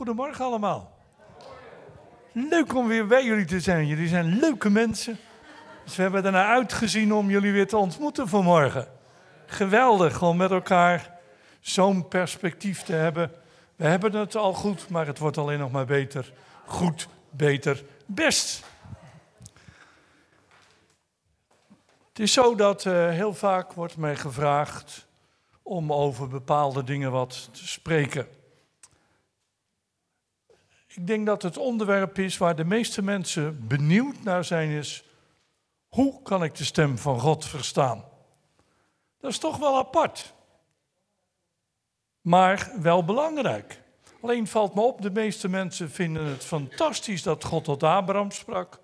Goedemorgen allemaal. Leuk om weer bij jullie te zijn. Jullie zijn leuke mensen. Dus we hebben ernaar uitgezien om jullie weer te ontmoeten vanmorgen. Geweldig om met elkaar zo'n perspectief te hebben. We hebben het al goed, maar het wordt alleen nog maar beter. Goed, beter, best. Het is zo dat uh, heel vaak wordt mij gevraagd om over bepaalde dingen wat te spreken. Ik denk dat het onderwerp is waar de meeste mensen benieuwd naar zijn is, hoe kan ik de stem van God verstaan? Dat is toch wel apart, maar wel belangrijk. Alleen valt me op, de meeste mensen vinden het fantastisch dat God tot Abraham sprak.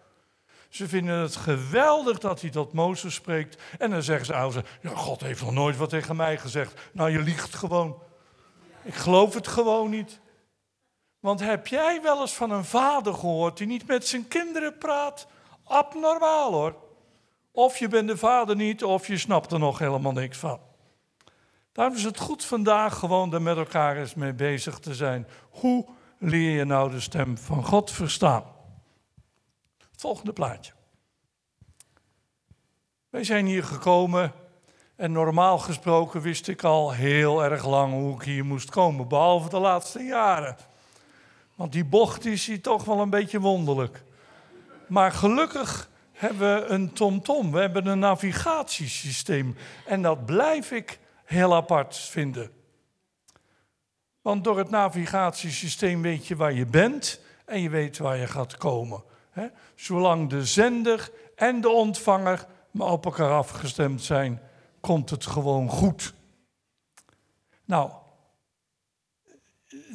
Ze vinden het geweldig dat hij tot Mozes spreekt. En dan zeggen ze, oude, ja, God heeft nog nooit wat tegen mij gezegd. Nou, je liegt gewoon. Ik geloof het gewoon niet. Want heb jij wel eens van een vader gehoord die niet met zijn kinderen praat? Abnormaal hoor. Of je bent de vader niet, of je snapt er nog helemaal niks van. Daarom is het goed vandaag gewoon er met elkaar eens mee bezig te zijn. Hoe leer je nou de stem van God verstaan? Volgende plaatje. Wij zijn hier gekomen en normaal gesproken wist ik al heel erg lang hoe ik hier moest komen, behalve de laatste jaren. Want die bocht is hier toch wel een beetje wonderlijk. Maar gelukkig hebben we een TomTom, we hebben een navigatiesysteem. En dat blijf ik heel apart vinden. Want door het navigatiesysteem weet je waar je bent en je weet waar je gaat komen. Zolang de zender en de ontvanger maar op elkaar afgestemd zijn, komt het gewoon goed. Nou,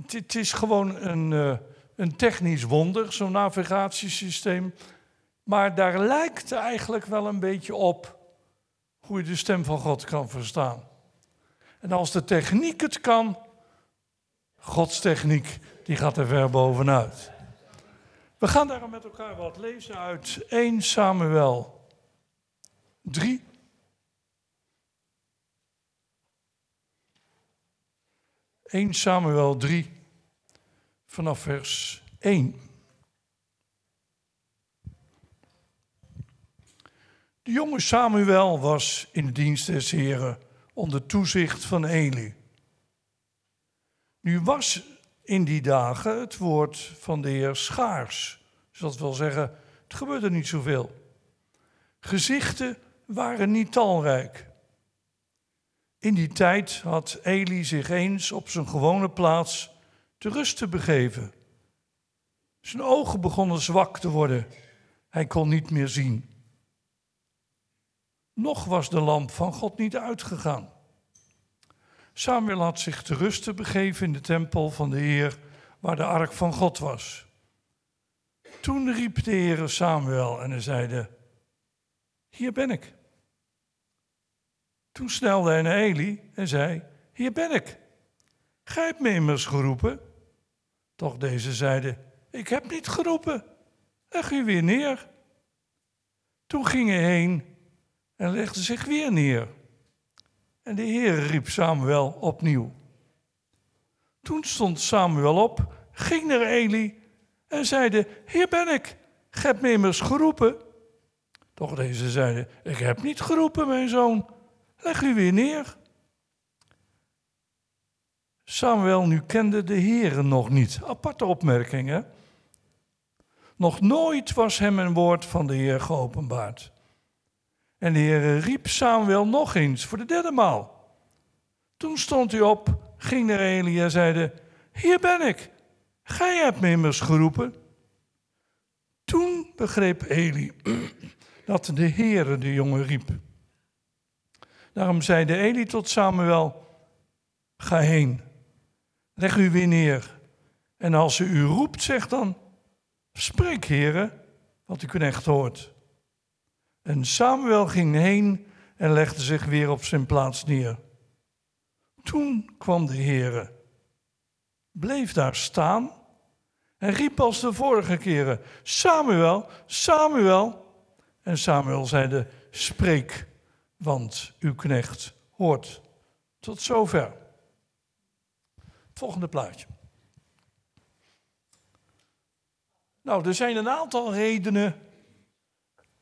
het is gewoon een, uh, een technisch wonder, zo'n navigatiesysteem. Maar daar lijkt eigenlijk wel een beetje op hoe je de stem van God kan verstaan. En als de techniek het kan, Gods techniek, die gaat er ver bovenuit. We gaan daarom met elkaar wat lezen uit 1 Samuel 3. ...1 Samuel 3, vanaf vers 1. De jonge Samuel was in de dienst des Heren onder toezicht van Eli. Nu was in die dagen het woord van de Heer schaars. Dus dat wil zeggen, het gebeurde niet zoveel. Gezichten waren niet talrijk. In die tijd had Eli zich eens op zijn gewone plaats te rust te begeven. Zijn ogen begonnen zwak te worden. Hij kon niet meer zien. Nog was de lamp van God niet uitgegaan. Samuel had zich te rusten begeven in de tempel van de Heer, waar de ark van God was. Toen riep de Heer Samuel en hij zeide, hier ben ik. Toen snelde hij naar Eli en zei, hier ben ik. Gij hebt me immers geroepen. Toch deze zeide, ik heb niet geroepen. Leg u weer neer. Toen ging hij heen en legde zich weer neer. En de Heer riep Samuel opnieuw. Toen stond Samuel op, ging naar Eli en zeide: Hier ben ik, gij hebt me immers geroepen. Toch deze zeide: Ik heb niet geroepen, mijn zoon, leg u weer neer. Samuel nu kende de Heer nog niet. Aparte opmerking, hè? Nog nooit was hem een woord van de Heer geopenbaard. En de Heer riep Samuel nog eens voor de derde maal. Toen stond hij op, ging naar Eli en zeide: Hier ben ik. Gij hebt me immers geroepen. Toen begreep Eli dat de Heere de jongen riep. Daarom zeide Eli tot Samuel: Ga heen, leg u weer neer. En als ze u roept, zeg dan: Spreek, heren, wat u knecht hoort. En Samuel ging heen en legde zich weer op zijn plaats neer. Toen kwam de Heere, bleef daar staan en riep als de vorige keren: Samuel, Samuel. En Samuel zeide: Spreek, want uw knecht hoort. Tot zover. Volgende plaatje. Nou, er zijn een aantal redenen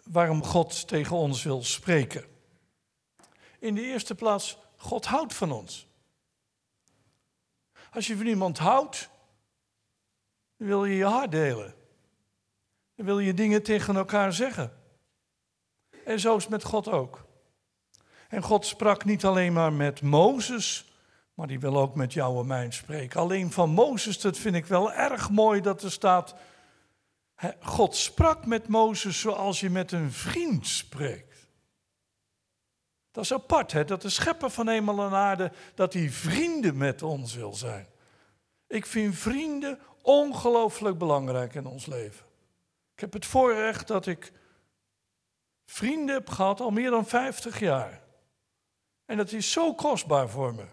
waarom God tegen ons wil spreken. In de eerste plaats, God houdt van ons. Als je van iemand houdt, dan wil je je hart delen. Dan wil je dingen tegen elkaar zeggen. En zo is het met God ook. En God sprak niet alleen maar met Mozes, maar die wil ook met jou en mij spreken. Alleen van Mozes, dat vind ik wel erg mooi dat er staat. God sprak met Mozes zoals je met een vriend spreekt. Dat is apart, hè? dat de schepper van hemel en aarde, dat hij vrienden met ons wil zijn. Ik vind vrienden ongelooflijk belangrijk in ons leven. Ik heb het voorrecht dat ik vrienden heb gehad al meer dan 50 jaar. En dat is zo kostbaar voor me.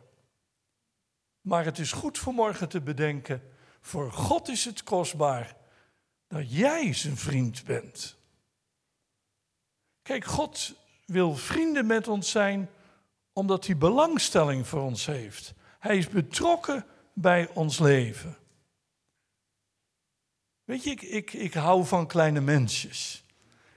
Maar het is goed voor morgen te bedenken, voor God is het kostbaar dat jij zijn vriend bent. Kijk, God wil vrienden met ons zijn omdat hij belangstelling voor ons heeft. Hij is betrokken bij ons leven. Weet je, ik, ik, ik hou van kleine mensjes.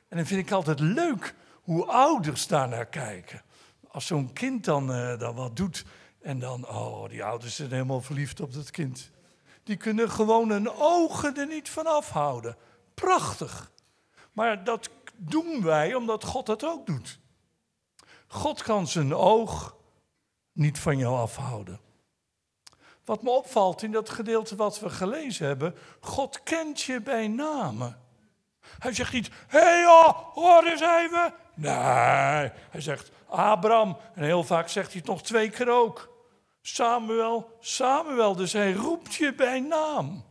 En dan vind ik altijd leuk hoe ouders daar naar kijken. Als zo'n kind dan, uh, dan wat doet en dan, oh, die ouders zijn helemaal verliefd op dat kind. Die kunnen gewoon hun ogen er niet van afhouden. Prachtig. Maar dat doen wij omdat God dat ook doet. God kan zijn oog niet van jou afhouden. Wat me opvalt in dat gedeelte wat we gelezen hebben, God kent je bij namen. Hij zegt niet, hé hey joh, hoor eens even. Nee, hij zegt Abraham. En heel vaak zegt hij het nog twee keer ook. Samuel, Samuel. Dus hij roept je bij naam.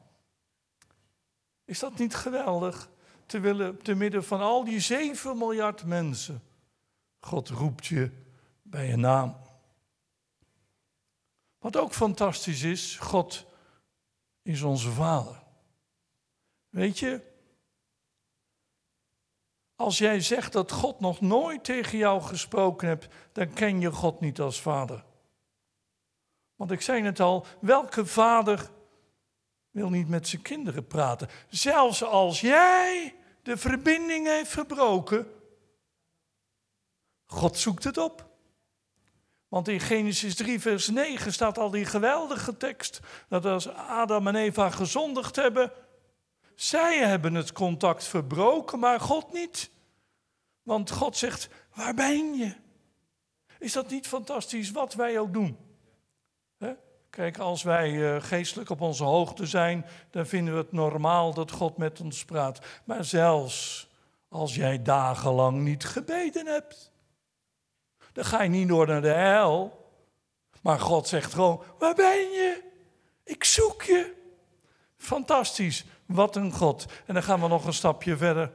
Is dat niet geweldig? Te, willen, te midden van al die 7 miljard mensen. God roept je bij je naam. Wat ook fantastisch is, God is onze Vader. Weet je, als jij zegt dat God nog nooit tegen jou gesproken hebt, dan ken je God niet als Vader. Want ik zei het al, welke vader wil niet met zijn kinderen praten? Zelfs als jij de verbinding heeft verbroken, God zoekt het op. Want in Genesis 3, vers 9 staat al die geweldige tekst dat als Adam en Eva gezondigd hebben, zij hebben het contact verbroken, maar God niet. Want God zegt, waar ben je? Is dat niet fantastisch wat wij ook doen? Kijk, als wij eh, geestelijk op onze hoogte zijn, dan vinden we het normaal dat God met ons praat. Maar zelfs als jij dagenlang niet gebeden hebt, dan ga je niet door naar de hel. Maar God zegt gewoon, waar ben je? Ik zoek je. Fantastisch, wat een God. En dan gaan we nog een stapje verder.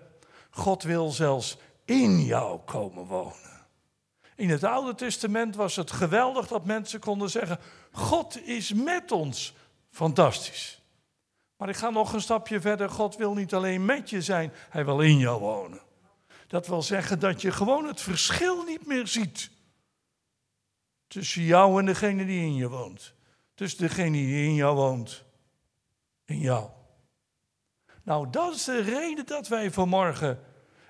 God wil zelfs in jou komen wonen. In het Oude Testament was het geweldig dat mensen konden zeggen: God is met ons. Fantastisch. Maar ik ga nog een stapje verder. God wil niet alleen met je zijn, hij wil in jou wonen. Dat wil zeggen dat je gewoon het verschil niet meer ziet. Tussen jou en degene die in je woont. Tussen degene die in jou woont. In jou. Nou, dat is de reden dat wij vanmorgen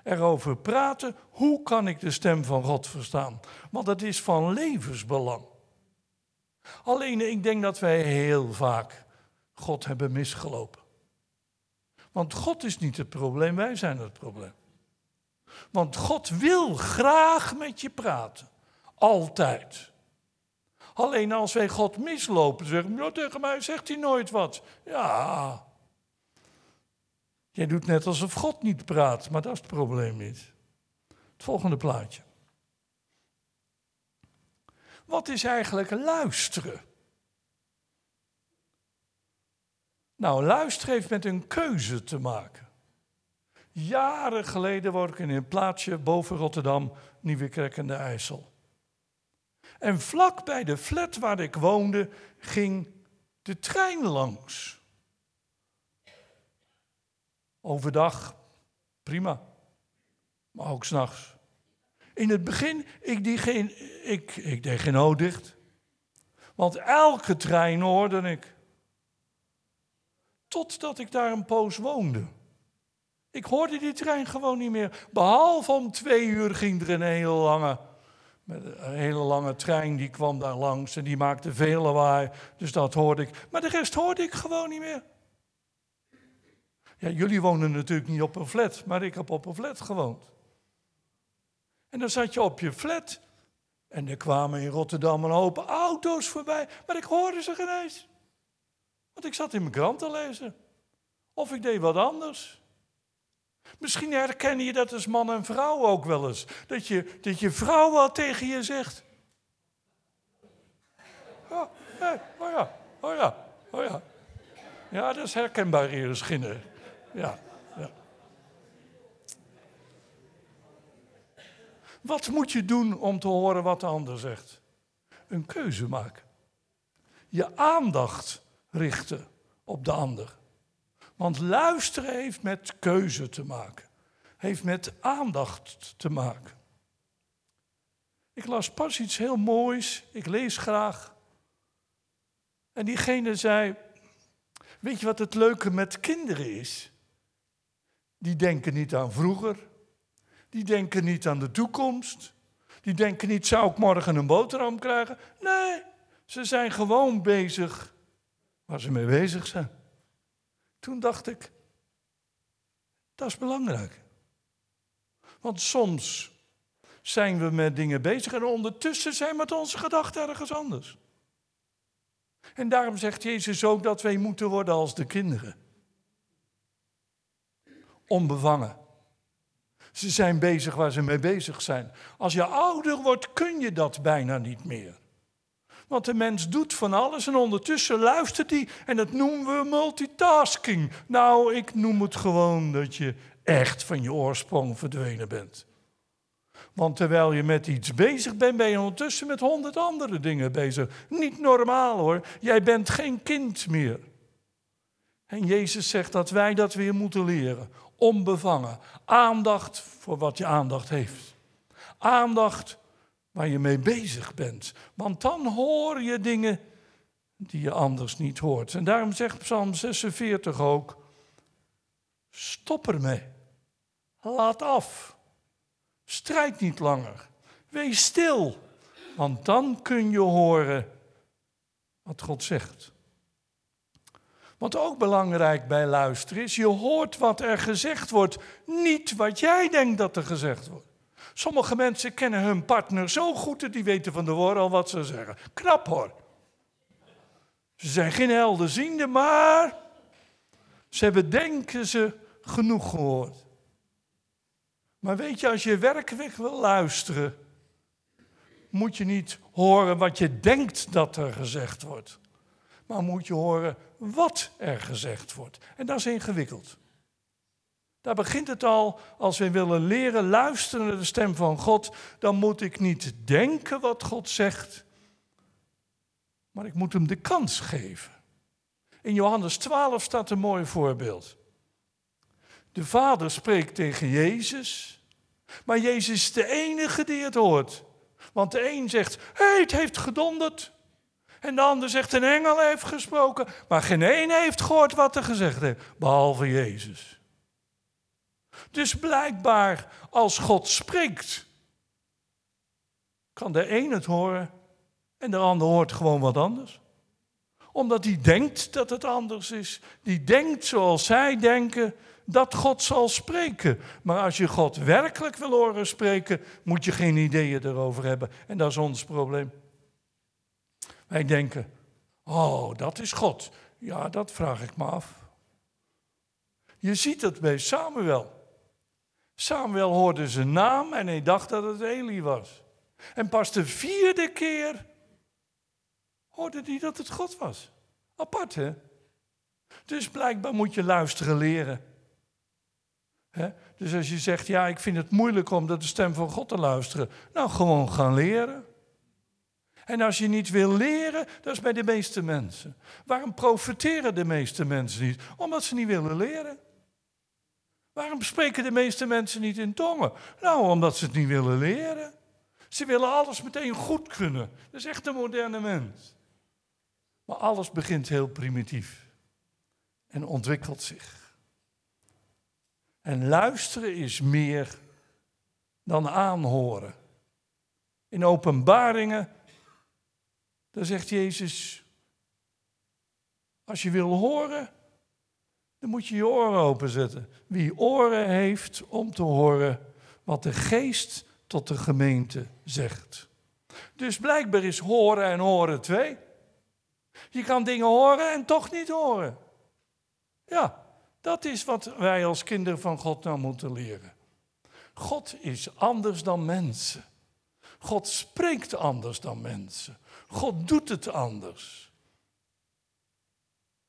erover praten. Hoe kan ik de stem van God verstaan? Want dat is van levensbelang. Alleen ik denk dat wij heel vaak God hebben misgelopen. Want God is niet het probleem, wij zijn het probleem. Want God wil graag met je praten. Altijd. Alleen als wij God mislopen, zeggen we, tegen mij zegt hij nooit wat. Ja, Jij doet net alsof God niet praat, maar dat is het probleem niet. Het volgende plaatje. Wat is eigenlijk luisteren? Nou, luisteren heeft met een keuze te maken. Jaren geleden woonde ik in een plaatsje boven Rotterdam, Nieuwekerk en de IJssel. En vlak bij de flat waar ik woonde ging de trein langs. Overdag, prima. Maar ook s'nachts. In het begin, ik, die geen, ik, ik deed geen oog dicht. Want elke trein hoorde ik. Totdat ik daar een poos woonde. Ik hoorde die trein gewoon niet meer. Behalve om twee uur ging er een hele lange, een hele lange trein, die kwam daar langs en die maakte veel lawaai. Dus dat hoorde ik. Maar de rest hoorde ik gewoon niet meer. Jullie wonen natuurlijk niet op een flat, maar ik heb op een flat gewoond. En dan zat je op je flat en er kwamen in Rotterdam een hoop auto's voorbij, maar ik hoorde ze geen eens. Want ik zat in mijn krant te lezen. Of ik deed wat anders. Misschien herken je dat als man en vrouw ook wel eens. Dat je, dat je vrouw wel tegen je zegt. Oh, ja, oh ja, oh ja. Ja, dat is herkenbaar hier, Schinnen. Ja. Wat moet je doen om te horen wat de ander zegt? Een keuze maken. Je aandacht richten op de ander. Want luisteren heeft met keuze te maken. Heeft met aandacht te maken. Ik las pas iets heel moois. Ik lees graag. En diegene zei: Weet je wat het leuke met kinderen is? Die denken niet aan vroeger. Die denken niet aan de toekomst. Die denken niet: zou ik morgen een boterham krijgen? Nee, ze zijn gewoon bezig waar ze mee bezig zijn. Toen dacht ik, dat is belangrijk. Want soms zijn we met dingen bezig en ondertussen zijn met onze gedachten ergens anders. En daarom zegt Jezus ook dat wij moeten worden als de kinderen. Onbevangen. Ze zijn bezig waar ze mee bezig zijn. Als je ouder wordt, kun je dat bijna niet meer. Want de mens doet van alles en ondertussen luistert hij en dat noemen we multitasking. Nou, ik noem het gewoon dat je echt van je oorsprong verdwenen bent. Want terwijl je met iets bezig bent, ben je ondertussen met honderd andere dingen bezig. Niet normaal hoor, jij bent geen kind meer. En Jezus zegt dat wij dat weer moeten leren. Onbevangen. Aandacht voor wat je aandacht heeft. Aandacht waar je mee bezig bent. Want dan hoor je dingen die je anders niet hoort. En daarom zegt Psalm 46 ook: stop ermee. Laat af. Strijd niet langer. Wees stil. Want dan kun je horen wat God zegt. Wat ook belangrijk bij luisteren is, je hoort wat er gezegd wordt, niet wat jij denkt dat er gezegd wordt. Sommige mensen kennen hun partner zo goed dat die weten van de woorden al wat ze zeggen. Knap hoor. Ze zijn geen helderziende, maar ze hebben, denken ze, genoeg gehoord. Maar weet je, als je werkelijk wil luisteren, moet je niet horen wat je denkt dat er gezegd wordt. Maar moet je horen wat er gezegd wordt. En dat is ingewikkeld. Daar begint het al. Als we willen leren luisteren naar de stem van God, dan moet ik niet denken wat God zegt, maar ik moet hem de kans geven. In Johannes 12 staat een mooi voorbeeld. De vader spreekt tegen Jezus, maar Jezus is de enige die het hoort. Want de een zegt, hey, het heeft gedonderd. En de ander zegt, een engel heeft gesproken. Maar geen een heeft gehoord wat er gezegd heeft, behalve Jezus. Dus blijkbaar, als God spreekt, kan de een het horen en de ander hoort gewoon wat anders. Omdat hij denkt dat het anders is. Die denkt zoals zij denken dat God zal spreken. Maar als je God werkelijk wil horen spreken, moet je geen ideeën erover hebben. En dat is ons probleem. Wij denken, oh, dat is God. Ja, dat vraag ik me af. Je ziet het bij Samuel. Samuel hoorde zijn naam en hij dacht dat het Eli was. En pas de vierde keer hoorde hij dat het God was. Apart, hè? Dus blijkbaar moet je luisteren leren. Dus als je zegt, ja, ik vind het moeilijk om naar de stem van God te luisteren. Nou, gewoon gaan leren. En als je niet wil leren, dat is bij de meeste mensen. Waarom profiteren de meeste mensen niet? Omdat ze niet willen leren. Waarom spreken de meeste mensen niet in tongen? Nou, omdat ze het niet willen leren. Ze willen alles meteen goed kunnen. Dat is echt een moderne mens. Maar alles begint heel primitief en ontwikkelt zich. En luisteren is meer dan aanhoren. In openbaringen, daar zegt Jezus, als je wil horen, dan moet je je oren openzetten. Wie oren heeft om te horen wat de geest tot de gemeente zegt. Dus blijkbaar is horen en horen twee. Je kan dingen horen en toch niet horen. Ja, dat is wat wij als kinderen van God nou moeten leren. God is anders dan mensen. God spreekt anders dan mensen. God doet het anders.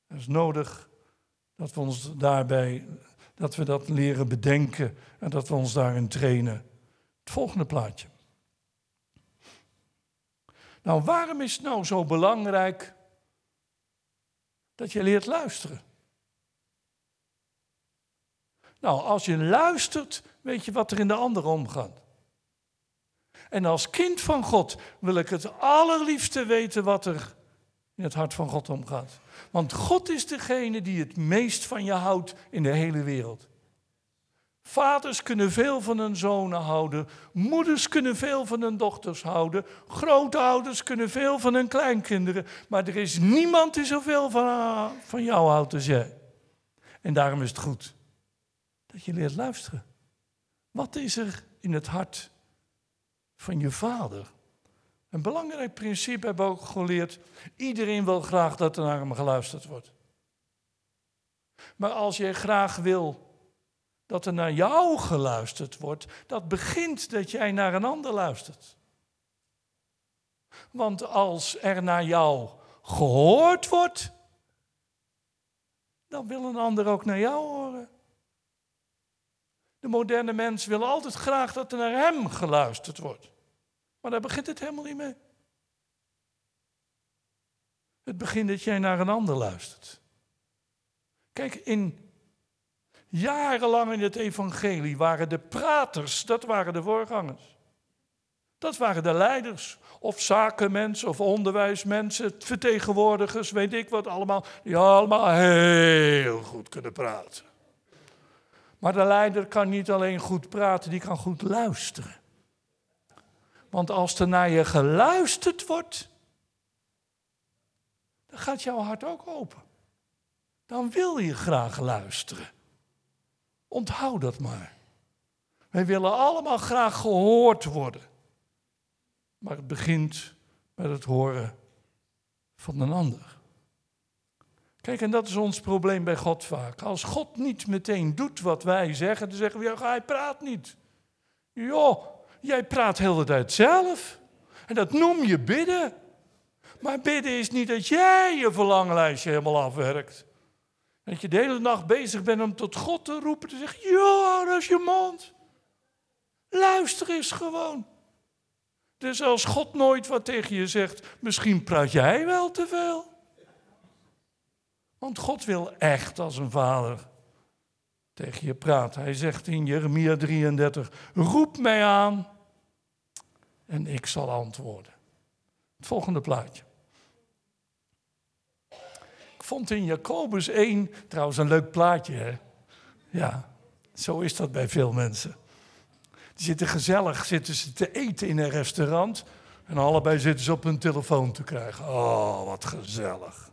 Het is nodig dat we ons daarbij, dat we dat leren bedenken en dat we ons daarin trainen. Het volgende plaatje. Nou, waarom is het nou zo belangrijk dat je leert luisteren? Nou, als je luistert, weet je wat er in de ander omgaat. En als kind van God wil ik het allerliefste weten wat er in het hart van God omgaat. Want God is degene die het meest van je houdt in de hele wereld. Vaders kunnen veel van hun zonen houden. Moeders kunnen veel van hun dochters houden. Grootouders kunnen veel van hun kleinkinderen. Maar er is niemand die zoveel van, van jou houdt als jij. En daarom is het goed dat je leert luisteren. Wat is er in het hart van je vader? Een belangrijk principe hebben we ook geleerd. Iedereen wil graag dat er naar hem geluisterd wordt. Maar als jij graag wil dat er naar jou geluisterd wordt, dat begint dat jij naar een ander luistert. Want als er naar jou gehoord wordt, dan wil een ander ook naar jou horen. De moderne mens wil altijd graag dat er naar hem geluisterd wordt. Maar daar begint het helemaal niet mee. Het begint dat jij naar een ander luistert. Kijk, in jarenlang in het evangelie waren de praters, dat waren de voorgangers. Dat waren de leiders, of zakenmensen, of onderwijsmensen, vertegenwoordigers, weet ik wat allemaal, die allemaal heel goed kunnen praten. Maar de leider kan niet alleen goed praten, die kan goed luisteren. Want als er naar je geluisterd wordt, dan gaat jouw hart ook open. Dan wil je graag luisteren. Onthoud dat maar. Wij willen allemaal graag gehoord worden. Maar het begint met het horen van een ander. Kijk, en dat is ons probleem bij God vaak. Als God niet meteen doet wat wij zeggen, dan zeggen we, ja, hij praat niet. Joh, jij praat heel de tijd zelf. En dat noem je bidden. Maar bidden is niet dat jij je verlanglijstje helemaal afwerkt. Dat je de hele nacht bezig bent om tot God te roepen, te zeggen, ja, dat is je mond. Luister eens gewoon. Dus als God nooit wat tegen je zegt, misschien praat jij wel te veel. Want God wil echt als een vader tegen je praten. Hij zegt in Jeremia 33, roep mij aan en ik zal antwoorden. Het volgende plaatje. Ik vond in Jacobus 1, trouwens een leuk plaatje hè. Ja, zo is dat bij veel mensen. Die zitten gezellig, zitten ze te eten in een restaurant en allebei zitten ze op hun telefoon te krijgen. Oh, wat gezellig.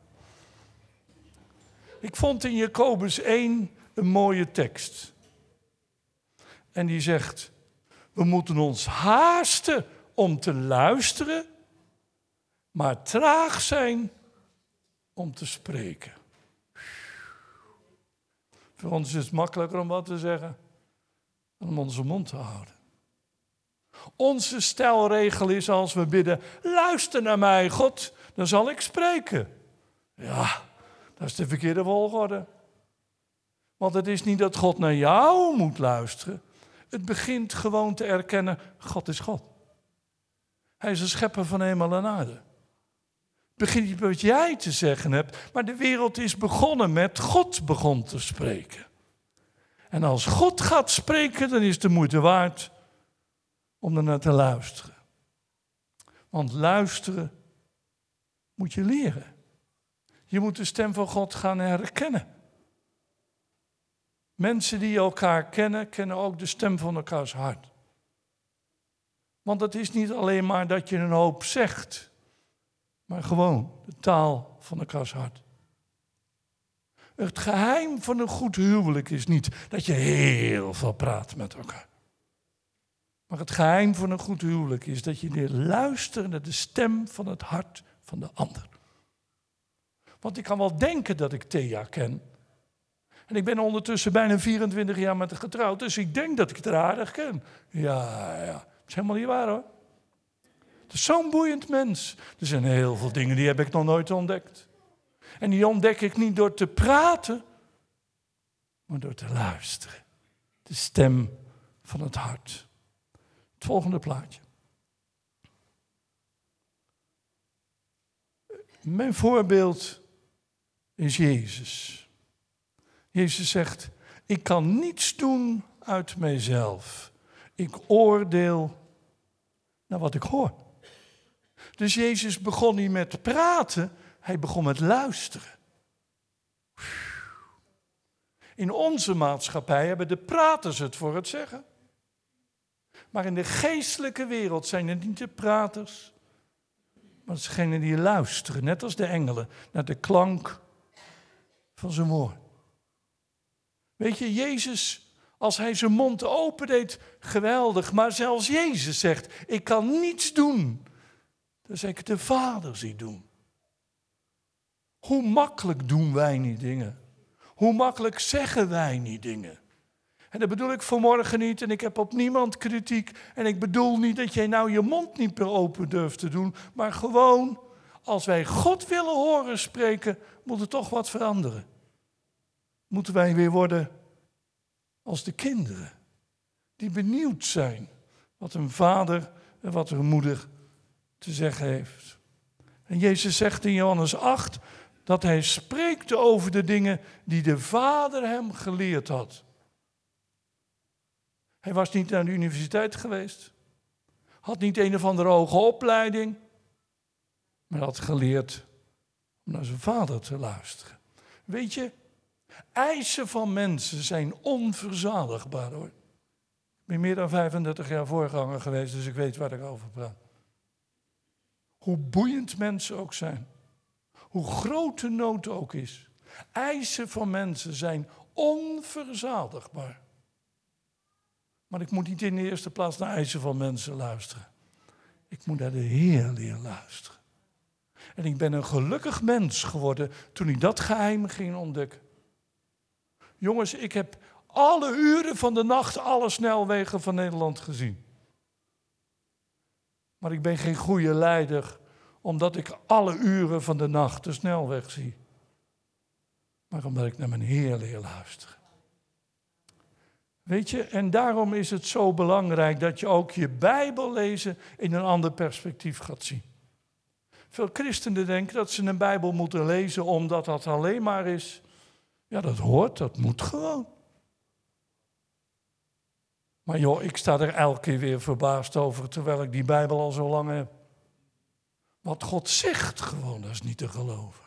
Ik vond in Jacobus 1 een mooie tekst. En die zegt: We moeten ons haasten om te luisteren, maar traag zijn om te spreken. Voor ons is het makkelijker om wat te zeggen dan om onze mond te houden. Onze stelregel is als we bidden: luister naar mij, God, dan zal ik spreken. Ja, dat is de verkeerde volgorde. Want het is niet dat God naar jou moet luisteren. Het begint gewoon te erkennen: God is God. Hij is een schepper van hemel en aarde. Het begint niet wat jij te zeggen hebt, maar de wereld is begonnen met God begon te spreken. En als God gaat spreken, dan is de moeite waard om er naar te luisteren. Want luisteren moet je leren. Je moet de stem van God gaan herkennen. Mensen die elkaar kennen, kennen ook de stem van elkaars hart. Want het is niet alleen maar dat je een hoop zegt, maar gewoon de taal van elkaars hart. Het geheim van een goed huwelijk is niet dat je heel veel praat met elkaar. Maar het geheim van een goed huwelijk is dat je leert luisteren naar de stem van het hart van de ander. Want ik kan wel denken dat ik Thea ken. En ik ben ondertussen bijna 24 jaar met haar getrouwd, dus ik denk dat ik het aardig ken. Ja, ja, is helemaal niet waar hoor. Het is zo'n boeiend mens. Er zijn heel veel dingen die heb ik nog nooit ontdekt. En die ontdek ik niet door te praten, maar door te luisteren. De stem van het hart. Het volgende plaatje. Mijn voorbeeld is Jezus. Jezus zegt, ik kan niets doen uit mijzelf. Ik oordeel naar wat ik hoor. Dus Jezus begon niet met praten, hij begon met luisteren. In onze maatschappij hebben de praters het voor het zeggen. Maar in de geestelijke wereld zijn het niet de praters, maar degenen die luisteren, net als de engelen, naar de klank van zijn woord. Weet je, Jezus, als hij zijn mond opendeed, geweldig, maar zelfs Jezus zegt, ik kan niets doen. Dat is ik de Vader zie doen. Hoe makkelijk doen wij niet dingen? Hoe makkelijk zeggen wij niet dingen? En dat bedoel ik vanmorgen niet en ik heb op niemand kritiek. En ik bedoel niet dat jij nou je mond niet meer open durft te doen. Maar gewoon, als wij God willen horen spreken, moet er toch wat veranderen. Moeten wij weer worden als de kinderen. Die benieuwd zijn wat een vader en wat een moeder te zeggen heeft. En Jezus zegt in Johannes 8 dat hij spreekt over de dingen die de Vader hem geleerd had. Hij was niet naar de universiteit geweest. Had niet een of andere hoge opleiding. Maar had geleerd om naar zijn vader te luisteren. Weet je, eisen van mensen zijn onverzadigbaar hoor. Ik ben meer dan 35 jaar voorganger geweest, dus ik weet waar ik over praat. Hoe boeiend mensen ook zijn. Hoe groot de nood ook is. Eisen van mensen zijn onverzadigbaar. Maar ik moet niet in de eerste plaats naar eisen van mensen luisteren. Ik moet naar de Heer leren luisteren. En ik ben een gelukkig mens geworden toen ik dat geheim ging ontdekken. Jongens, ik heb alle uren van de nacht alle snelwegen van Nederland gezien. Maar ik ben geen goede leider omdat ik alle uren van de nacht de snelweg zie. Maar omdat ik naar mijn Heer leer luisteren. Weet je, en daarom is het zo belangrijk dat je ook je Bijbel lezen in een ander perspectief gaat zien. Veel christenen denken dat ze een Bijbel moeten lezen omdat dat alleen maar is. Ja, dat hoort, dat moet gewoon. Maar joh, ik sta er elke keer weer verbaasd over terwijl ik die Bijbel al zo lang heb. Wat God zegt gewoon, dat is niet te geloven.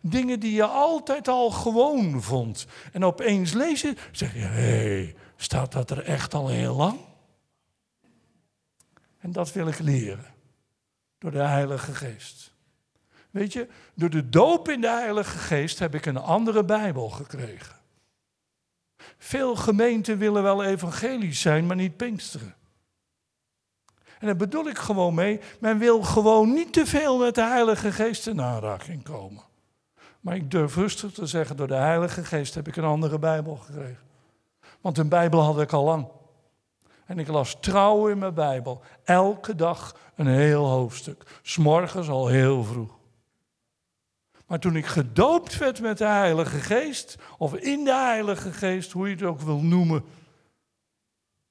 Dingen die je altijd al gewoon vond. En opeens lezen, zeg je, hé, hey, staat dat er echt al heel lang? En dat wil ik leren. Door de Heilige Geest. Weet je, door de doop in de Heilige Geest heb ik een andere Bijbel gekregen. Veel gemeenten willen wel evangelisch zijn, maar niet pinksteren. En daar bedoel ik gewoon mee, men wil gewoon niet te veel met de Heilige Geest in aanraking komen. Maar ik durf rustig te zeggen, door de Heilige Geest heb ik een andere Bijbel gekregen. Want een Bijbel had ik al lang. En ik las trouw in mijn Bijbel. Elke dag een heel hoofdstuk. S'morgens al heel vroeg. Maar toen ik gedoopt werd met de Heilige Geest, of in de Heilige Geest, hoe je het ook wil noemen,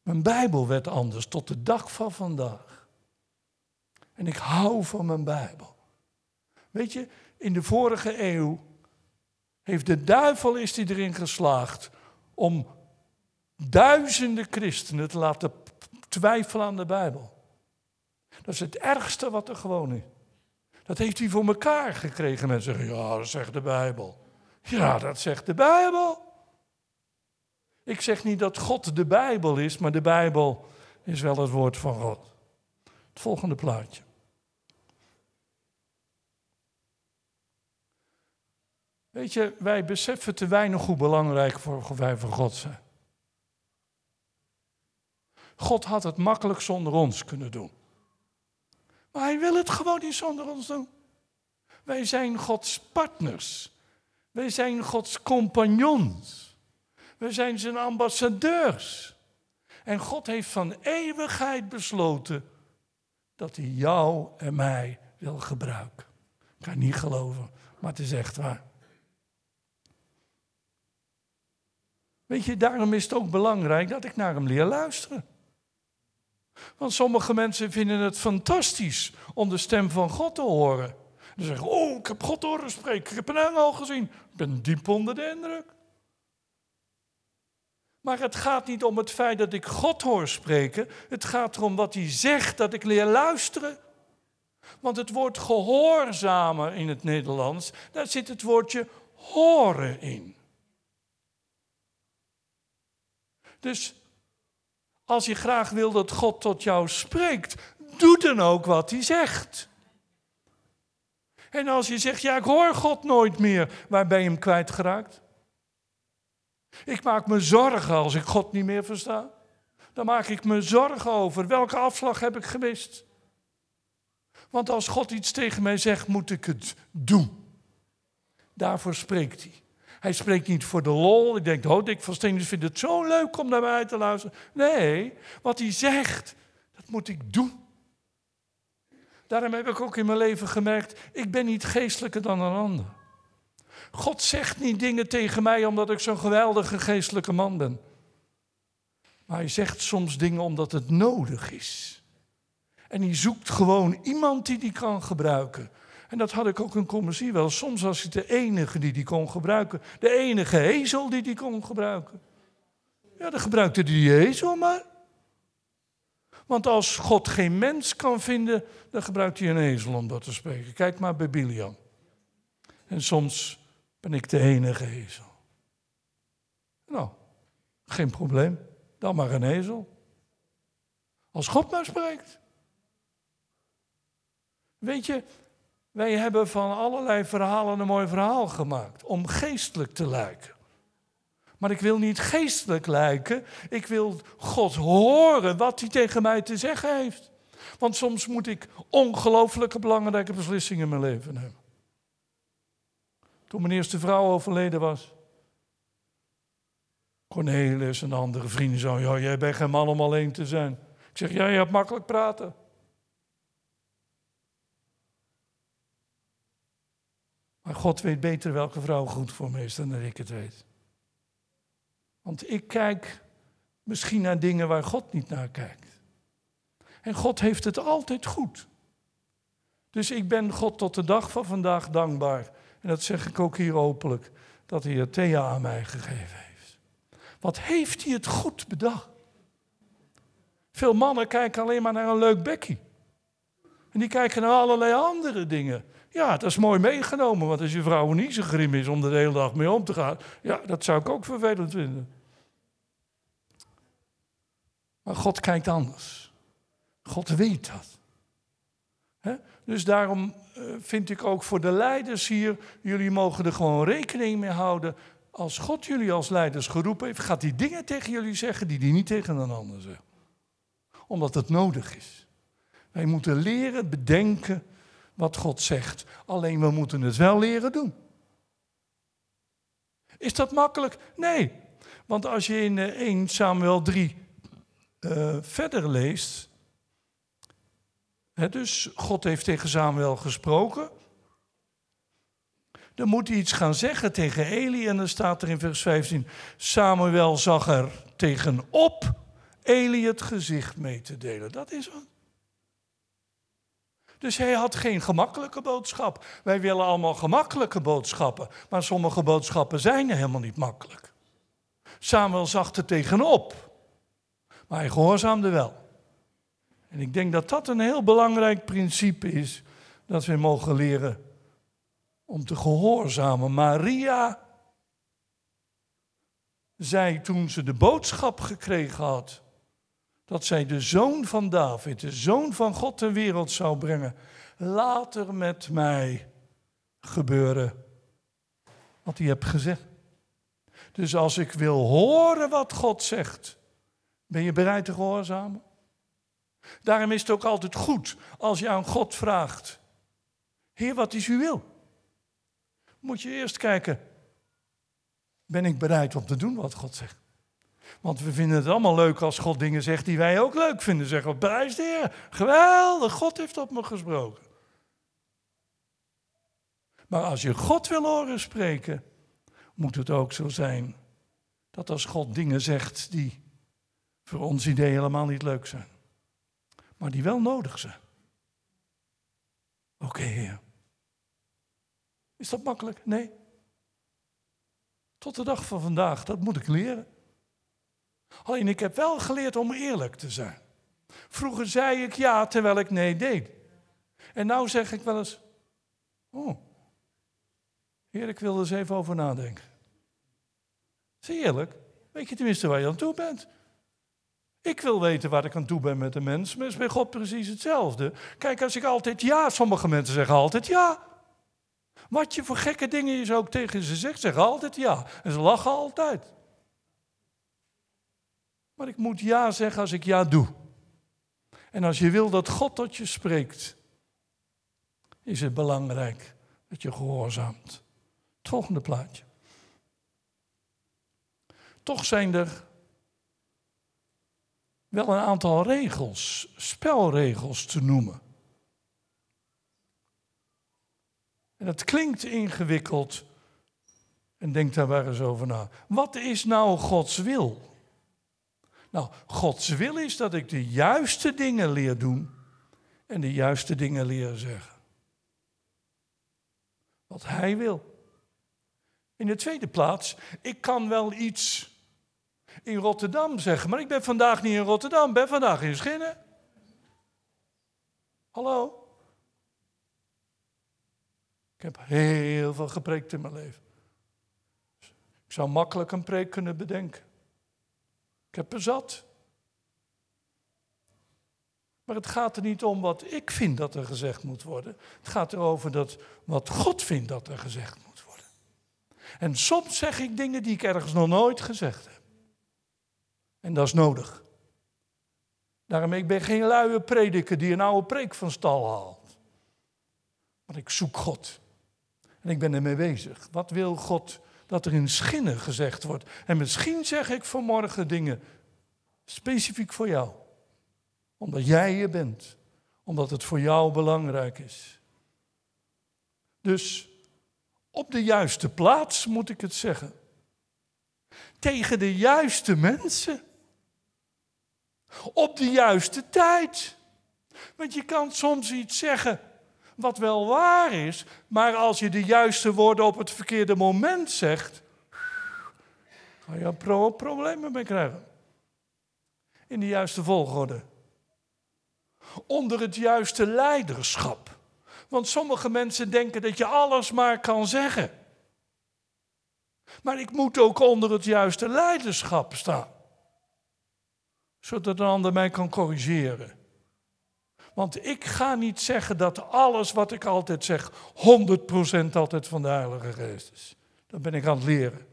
mijn Bijbel werd anders tot de dag van vandaag. En ik hou van mijn Bijbel. Weet je, in de vorige eeuw heeft de duivel is die erin geslaagd om duizenden christenen te laten twijfelen aan de Bijbel. Dat is het ergste wat er gewoon is. Dat heeft hij voor elkaar gekregen. Mensen zeggen, ja, dat zegt de Bijbel. Ja, dat zegt de Bijbel. Ik zeg niet dat God de Bijbel is, maar de Bijbel is wel het woord van God. Het volgende plaatje. Weet je, wij beseffen te weinig hoe belangrijk voor, wij voor God zijn. God had het makkelijk zonder ons kunnen doen. Maar hij wil het gewoon niet zonder ons doen. Wij zijn Gods partners. Wij zijn Gods compagnons. We zijn zijn ambassadeurs. En God heeft van eeuwigheid besloten dat hij jou en mij wil gebruiken. Ik kan niet geloven, maar het is echt waar. Weet je, daarom is het ook belangrijk dat ik naar hem leer luisteren. Want sommige mensen vinden het fantastisch om de stem van God te horen. Ze zeggen, oh, ik heb God horen spreken, ik heb een engel gezien. Ik ben diep onder de indruk. Maar het gaat niet om het feit dat ik God hoor spreken. Het gaat erom wat hij zegt, dat ik leer luisteren. Want het woord gehoorzamen in het Nederlands, daar zit het woordje horen in. Dus als je graag wil dat God tot jou spreekt, doe dan ook wat hij zegt. En als je zegt, ja, ik hoor God nooit meer, waar ben je hem kwijtgeraakt? Ik maak me zorgen als ik God niet meer versta. Dan maak ik me zorgen over welke afslag heb ik gemist. Want als God iets tegen mij zegt, moet ik het doen. Daarvoor spreekt hij. Hij spreekt niet voor de lol. Ik denk, oh, Dick van Steen vindt het zo leuk om naar mij te luisteren. Nee, wat hij zegt, dat moet ik doen. Daarom heb ik ook in mijn leven gemerkt, ik ben niet geestelijker dan een ander. God zegt niet dingen tegen mij omdat ik zo'n geweldige geestelijke man ben. Maar hij zegt soms dingen omdat het nodig is. En hij zoekt gewoon iemand die die kan gebruiken. En dat had ik ook in commissie wel. Soms was ik de enige die die kon gebruiken. De enige ezel die die kon gebruiken. Ja, dan gebruikte die ezel maar. Want als God geen mens kan vinden, dan gebruikt hij een ezel om dat te spreken. Kijk maar bij Bilian. En soms ben ik de enige ezel. Nou, geen probleem. Dan maar een ezel. Als God maar spreekt. Weet je, wij hebben van allerlei verhalen een mooi verhaal gemaakt om geestelijk te lijken. Maar ik wil niet geestelijk lijken, ik wil God horen wat hij tegen mij te zeggen heeft. Want soms moet ik ongelooflijke belangrijke beslissingen in mijn leven nemen. Toen mijn eerste vrouw overleden was, Cornelis en andere vrienden zo, ja, jij bent geen man om alleen te zijn. Ik zeg, ja, je hebt makkelijk praten. Maar God weet beter welke vrouw goed voor me is dan dat ik het weet. Want ik kijk misschien naar dingen waar God niet naar kijkt. En God heeft het altijd goed. Dus ik ben God tot de dag van vandaag dankbaar. En dat zeg ik ook hier openlijk. Dat hij het Thea aan mij gegeven heeft. Wat heeft hij het goed bedacht? Veel mannen kijken alleen maar naar een leuk bekkie. En die kijken naar allerlei andere dingen. Ja, dat is mooi meegenomen, want als je vrouw niet zo grim is om er de hele dag mee om te gaan, ja, dat zou ik ook vervelend vinden. Maar God kijkt anders. God weet dat. Dus daarom eh, vind ik ook voor de leiders hier, jullie mogen er gewoon rekening mee houden. Als God jullie als leiders geroepen heeft, gaat hij dingen tegen jullie zeggen die hij niet tegen een ander zegt. Omdat het nodig is. Wij moeten leren bedenken wat God zegt. Alleen we moeten het wel leren doen. Is dat makkelijk? Nee. Want als je in 1 eh, Samuel 3 uh, eh, verder leest. Hè, dus God heeft tegen Samuel gesproken. Dan moet hij iets gaan zeggen tegen Eli. En dan staat er in vers 15: Samuel zag er tegenop Eli het gezicht mee te delen. Dat is wat. Dus hij had geen gemakkelijke boodschap. Wij willen allemaal gemakkelijke boodschappen, maar sommige boodschappen zijn helemaal niet makkelijk. Samuel zag er tegenop, maar hij gehoorzaamde wel. En ik denk dat dat een heel belangrijk principe is, dat we mogen leren om te gehoorzamen. Maria zei toen ze de boodschap gekregen had dat zij de zoon van David, de zoon van God ter wereld zou brengen, later met mij gebeuren wat hij hebt gezegd. Dus als ik wil horen wat God zegt, ben je bereid te gehoorzamen? Daarom is het ook altijd goed als je aan God vraagt: Heer, wat is uw wil? Moet je eerst kijken: ben ik bereid om te doen wat God zegt? Want we vinden het allemaal leuk als God dingen zegt die wij ook leuk vinden. Zeggen we, prijs de Heer, geweldig, God heeft op me gesproken. Maar als je God wil horen spreken, moet het ook zo zijn dat als God dingen zegt die voor ons idee helemaal niet leuk zijn, maar die wel nodig zijn. Oké, Heer. Is dat makkelijk? Nee. Tot de dag van vandaag, dat moet ik leren. Alleen ik heb wel geleerd om eerlijk te zijn. Vroeger zei ik ja terwijl ik nee deed. En nu zeg ik wel eens, oh, Heer, ik wil er eens even over nadenken. Zie eerlijk, weet je tenminste waar je aan toe bent. Ik wil weten waar ik aan toe ben met de mens, maar is bij God precies hetzelfde. Kijk, als ik altijd ja, sommige mensen zeggen altijd ja. Wat je voor gekke dingen je ook tegen ze zegt, zeggen altijd ja. En ze lachen altijd. Maar ik moet ja zeggen als ik ja doe. En als je wil dat God tot je spreekt, is het belangrijk dat je gehoorzaamt. Het volgende plaatje. Toch zijn er wel een aantal regels, spelregels te noemen. En dat klinkt ingewikkeld. En denk daar maar eens over na. Wat is nou Gods wil? Nou, Gods wil is dat ik de juiste dingen leer doen en de juiste dingen leer zeggen. Wat Hij wil. In de tweede plaats, ik kan wel iets in Rotterdam zeggen, maar ik ben vandaag niet in Rotterdam, ben vandaag in Schinnen. Hallo? Ik heb heel veel gepreekt in mijn leven. Ik zou makkelijk een preek kunnen bedenken. Ik heb er zat. Maar het gaat er niet om wat ik vind dat er gezegd moet worden. Het gaat erover dat wat God vindt dat er gezegd moet worden. En soms zeg ik dingen die ik ergens nog nooit gezegd heb. En dat is nodig. Daarom ik ben geen luie prediker die een oude preek van stal haalt. Maar ik zoek God. En ik ben ermee bezig. Wat wil God dat er in schinnen gezegd wordt? En misschien zeg ik vanmorgen dingen specifiek voor jou. Omdat jij je bent. Omdat het voor jou belangrijk is. Dus op de juiste plaats moet ik het zeggen. Tegen de juiste mensen. Op de juiste tijd. Want je kan soms iets zeggen wat wel waar is, maar als je de juiste woorden op het verkeerde moment zegt, ga je er problemen mee krijgen. In de juiste volgorde. Onder het juiste leiderschap. Want sommige mensen denken dat je alles maar kan zeggen. Maar ik moet ook onder het juiste leiderschap staan. Zodat een ander mij kan corrigeren. Want ik ga niet zeggen dat alles wat ik altijd zeg 100% altijd van de Heilige Geest is. Dat ben ik aan het leren.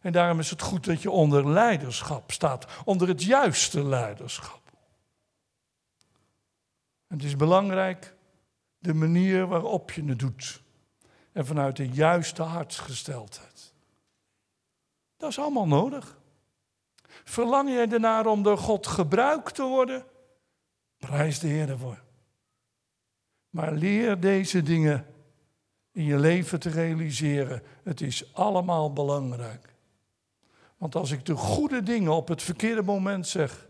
En daarom is het goed dat je onder leiderschap staat, onder het juiste leiderschap. En het is belangrijk de manier waarop je het doet. En vanuit de juiste hartsgesteldheid. Dat is allemaal nodig. Verlang jij ernaar om door God gebruikt te worden? Prijs de Heer ervoor. Maar leer deze dingen in je leven te realiseren. Het is allemaal belangrijk. Want als ik de goede dingen op het verkeerde moment zeg,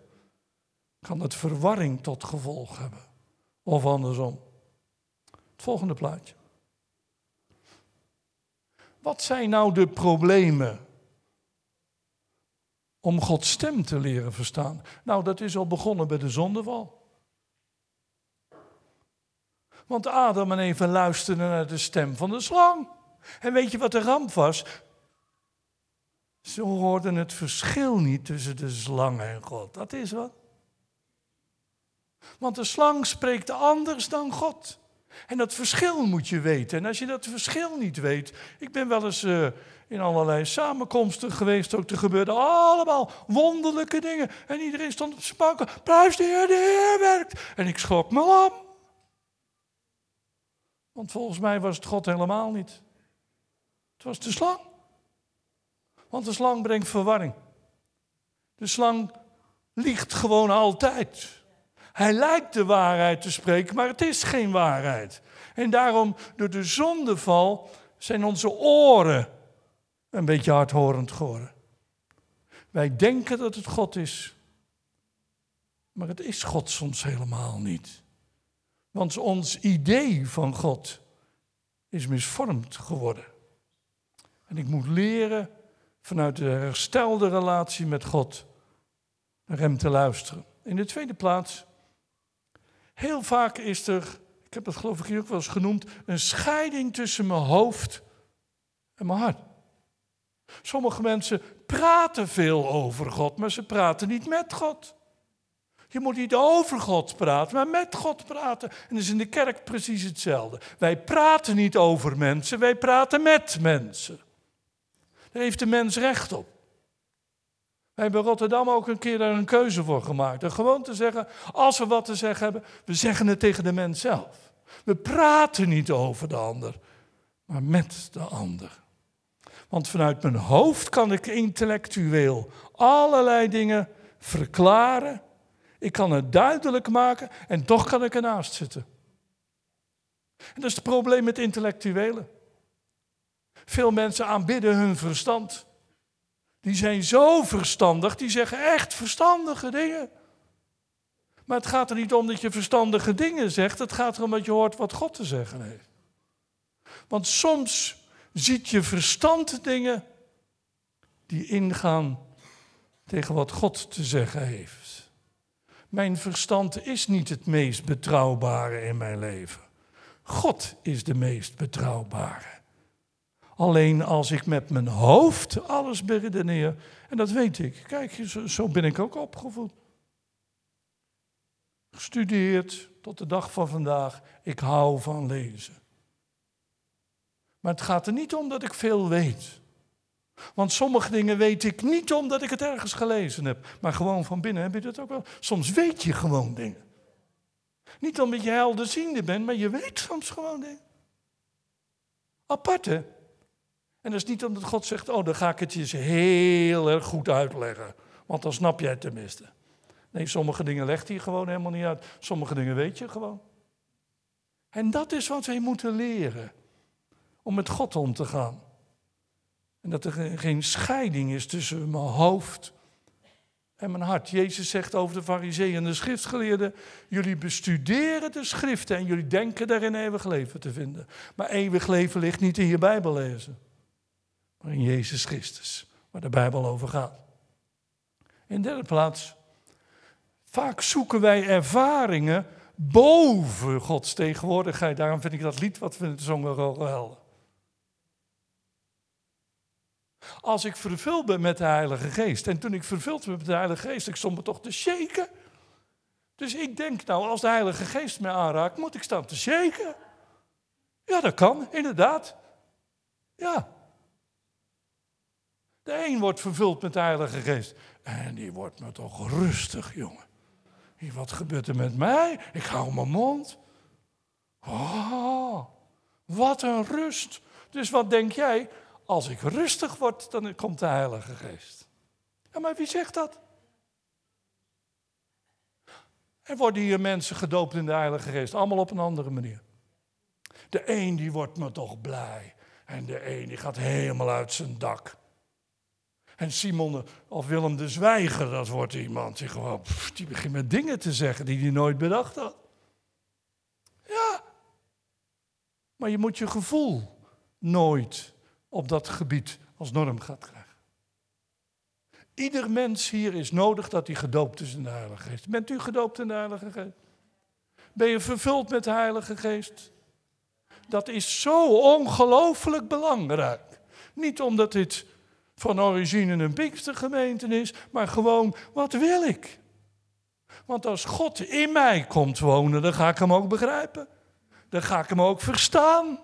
kan het verwarring tot gevolg hebben. Of andersom. Het volgende plaatje. Wat zijn nou de problemen om Gods stem te leren verstaan? Nou, dat is al begonnen bij de zondeval. Want Adam en Eva luisterden naar de stem van de slang. En weet je wat de ramp was? Ze hoorden het verschil niet tussen de slang en God. Dat is wat. Want de slang spreekt anders dan God. En dat verschil moet je weten. En als je dat verschil niet weet. Ik ben wel eens uh, in allerlei samenkomsten geweest. Ook er gebeurden allemaal wonderlijke dingen. En iedereen stond op zijn banken. Prijs de Heer, de Heer werkt. En ik schrok me om. Want volgens mij was het God helemaal niet. Het was de slang. Want de slang brengt verwarring. De slang liegt gewoon altijd. Hij lijkt de waarheid te spreken, maar het is geen waarheid. En daarom, door de zondeval, zijn onze oren een beetje hardhorend geworden. Wij denken dat het God is, maar het is God soms helemaal niet. Want ons idee van God is misvormd geworden. En ik moet leren vanuit de herstelde relatie met God naar Hem te luisteren. In de tweede plaats, heel vaak is er, ik heb het geloof ik hier ook wel eens genoemd, een scheiding tussen mijn hoofd en mijn hart. Sommige mensen praten veel over God, maar ze praten niet met God. Je moet niet over God praten, maar met God praten. En dat is in de kerk precies hetzelfde. Wij praten niet over mensen, wij praten met mensen. Daar heeft de mens recht op. Wij hebben Rotterdam ook een keer daar een keuze voor gemaakt. En gewoon te zeggen, als we wat te zeggen hebben, we zeggen het tegen de mens zelf. We praten niet over de ander, maar met de ander. Want vanuit mijn hoofd kan ik intellectueel allerlei dingen verklaren. Ik kan het duidelijk maken en toch kan ik ernaast zitten. En dat is het probleem met intellectuelen. Veel mensen aanbidden hun verstand. Die zijn zo verstandig, die zeggen echt verstandige dingen. Maar het gaat er niet om dat je verstandige dingen zegt, het gaat erom dat je hoort wat God te zeggen heeft. Want soms ziet je verstand dingen die ingaan tegen wat God te zeggen heeft. Mijn verstand is niet het meest betrouwbare in mijn leven. God is de meest betrouwbare. Alleen als ik met mijn hoofd alles beredeneer, en dat weet ik. Kijk, zo, zo ben ik ook opgevoed. Gestudeerd tot de dag van vandaag. Ik hou van lezen. Maar het gaat er niet om dat ik veel weet. Want sommige dingen weet ik niet omdat ik het ergens gelezen heb. Maar gewoon van binnen heb je dat ook wel. Soms weet je gewoon dingen. Niet omdat je helderziende bent, maar je weet soms gewoon dingen. Apart hè? En dat is niet omdat God zegt, oh dan ga ik het je eens heel erg goed uitleggen. Want dan snap jij het tenminste. Nee, sommige dingen legt hij gewoon helemaal niet uit. Sommige dingen weet je gewoon. En dat is wat wij moeten leren. Om met God om te gaan. En dat er geen scheiding is tussen mijn hoofd en mijn hart. Jezus zegt over de fariseeën en de schriftgeleerden, jullie bestuderen de schriften en jullie denken daarin eeuwig leven te vinden. Maar eeuwig leven ligt niet in je Bijbel lezen maar in Jezus Christus, waar de Bijbel over gaat. In derde plaats, vaak zoeken wij ervaringen boven Gods tegenwoordigheid. Daarom vind ik dat lied wat we zongen wel geweldig. Als ik vervuld ben met de Heilige Geest. En toen ik vervuld ben met de Heilige Geest, ik stond me toch te shaken. Dus ik denk nou, als de Heilige Geest mij aanraakt, moet ik staan te shaken. Ja, dat kan, inderdaad. Ja. De een wordt vervuld met de Heilige Geest. En die wordt me toch rustig, jongen. Wat gebeurt er met mij? Ik hou mijn mond. Oh, wat een rust. Dus wat denk jij? Als ik rustig word, dan komt de Heilige Geest. Ja, maar wie zegt dat? Er worden hier mensen gedoopt in de Heilige Geest, allemaal op een andere manier. De een die wordt me toch blij. En de een die gaat helemaal uit zijn dak. En Simon of Willem de Zwijger, dat wordt iemand die gewoon, die begint met dingen te zeggen die hij nooit bedacht had. Ja. Maar je moet je gevoel nooit op dat gebied als norm gaan krijgen. Ieder mens hier is nodig dat hij gedoopt is in de Heilige Geest. Bent u gedoopt in de Heilige Geest? Ben je vervuld met de Heilige Geest? Dat is zo ongelooflijk belangrijk. Niet omdat dit van origine een Pinkstergemeente is, maar gewoon wat wil ik? Want als God in mij komt wonen, dan ga ik hem ook begrijpen. Dan ga ik hem ook verstaan.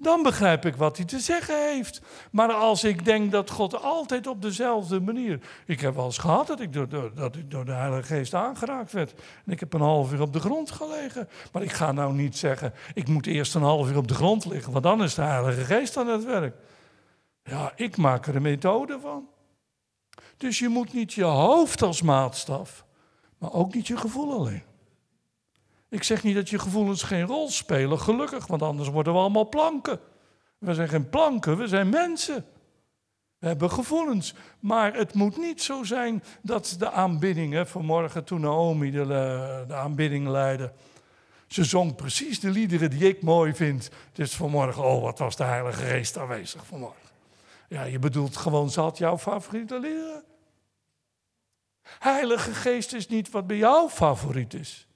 Dan begrijp ik wat hij te zeggen heeft. Maar als ik denk dat God altijd op dezelfde manier. Ik heb wel eens gehad dat ik door, dat ik door de Heilige Geest aangeraakt werd. En ik heb een half uur op de grond gelegen. Maar ik ga nou niet zeggen, ik moet eerst een half uur op de grond liggen, want dan is de Heilige Geest aan het werk. Ja, ik maak er een methode van. Dus je moet niet je hoofd als maatstaf, maar ook niet je gevoel alleen. Ik zeg niet dat je gevoelens geen rol spelen, gelukkig, want anders worden we allemaal planken. We zijn geen planken, we zijn mensen. We hebben gevoelens. Maar het moet niet zo zijn dat de aanbidding, vanmorgen toen Naomi de, de aanbidding leidde, ze zong precies de liederen die ik mooi vind. Dus vanmorgen, oh wat was de Heilige Geest aanwezig vanmorgen. Ja, je bedoelt gewoon, zat jouw favoriete liederen? Heilige Geest is niet wat bij jou favoriet is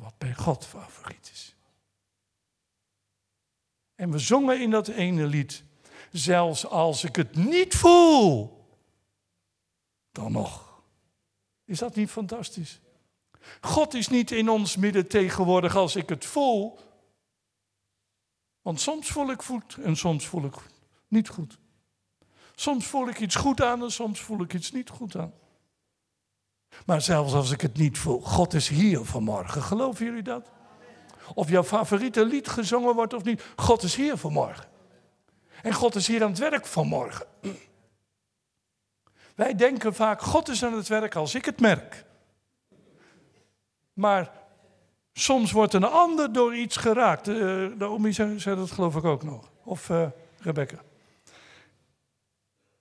wat bij God favoriet is. En we zongen in dat ene lied, zelfs als ik het niet voel, dan nog. Is dat niet fantastisch? God is niet in ons midden tegenwoordig als ik het voel. Want soms voel ik goed en soms voel ik niet goed. Soms voel ik iets goed aan en soms voel ik iets niet goed aan. Maar zelfs als ik het niet voel, God is hier vanmorgen. Geloven jullie dat? Of jouw favoriete lied gezongen wordt of niet, God is hier vanmorgen. En God is hier aan het werk vanmorgen. Wij denken vaak, God is aan het werk als ik het merk. Maar soms wordt een ander door iets geraakt. Uh, Naomi zei, zei, dat geloof ik ook nog. Of uh, Rebecca.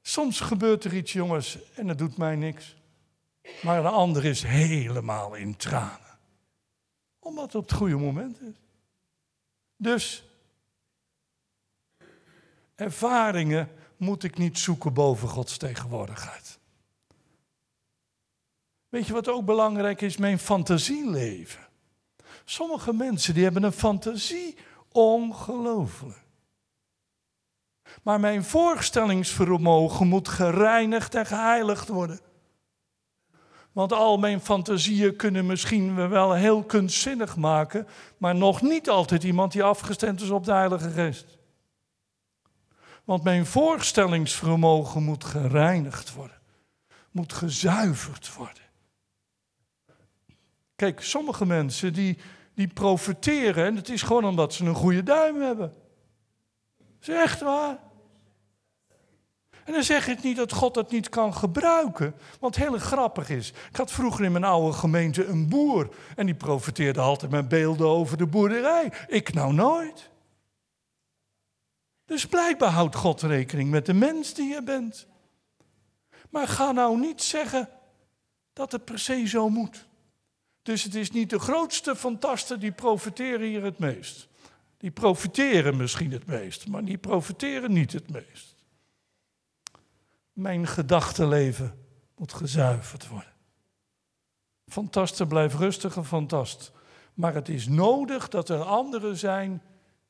Soms gebeurt er iets, jongens, en dat doet mij niks. Maar een ander is helemaal in tranen. Omdat het op het goede moment is. Dus ervaringen moet ik niet zoeken boven Gods tegenwoordigheid. Weet je wat ook belangrijk is? Mijn fantasieleven. Sommige mensen die hebben een fantasie ongelooflijk. Maar mijn voorstellingsvermogen moet gereinigd en geheiligd worden. Want al mijn fantasieën kunnen misschien wel heel kunstzinnig maken, maar nog niet altijd iemand die afgestemd is op de Heilige Geest. Want mijn voorstellingsvermogen moet gereinigd worden, moet gezuiverd worden. Kijk, sommige mensen die, die profiteren en het is gewoon omdat ze een goede duim hebben. Dat is echt waar. En dan zeg ik niet dat God dat niet kan gebruiken. Want heel grappig is. Ik had vroeger in mijn oude gemeente een boer. En die profiteerde altijd met beelden over de boerderij. Ik nou nooit. Dus blijkbaar houdt God rekening met de mens die je bent. Maar ga nou niet zeggen dat het per se zo moet. Dus het is niet de grootste fantasten die profiteren hier het meest. Die profiteren misschien het meest, maar die profiteren niet het meest. Mijn gedachtenleven moet gezuiverd worden. Fantasten blijft rustig en fantast. Maar het is nodig dat er anderen zijn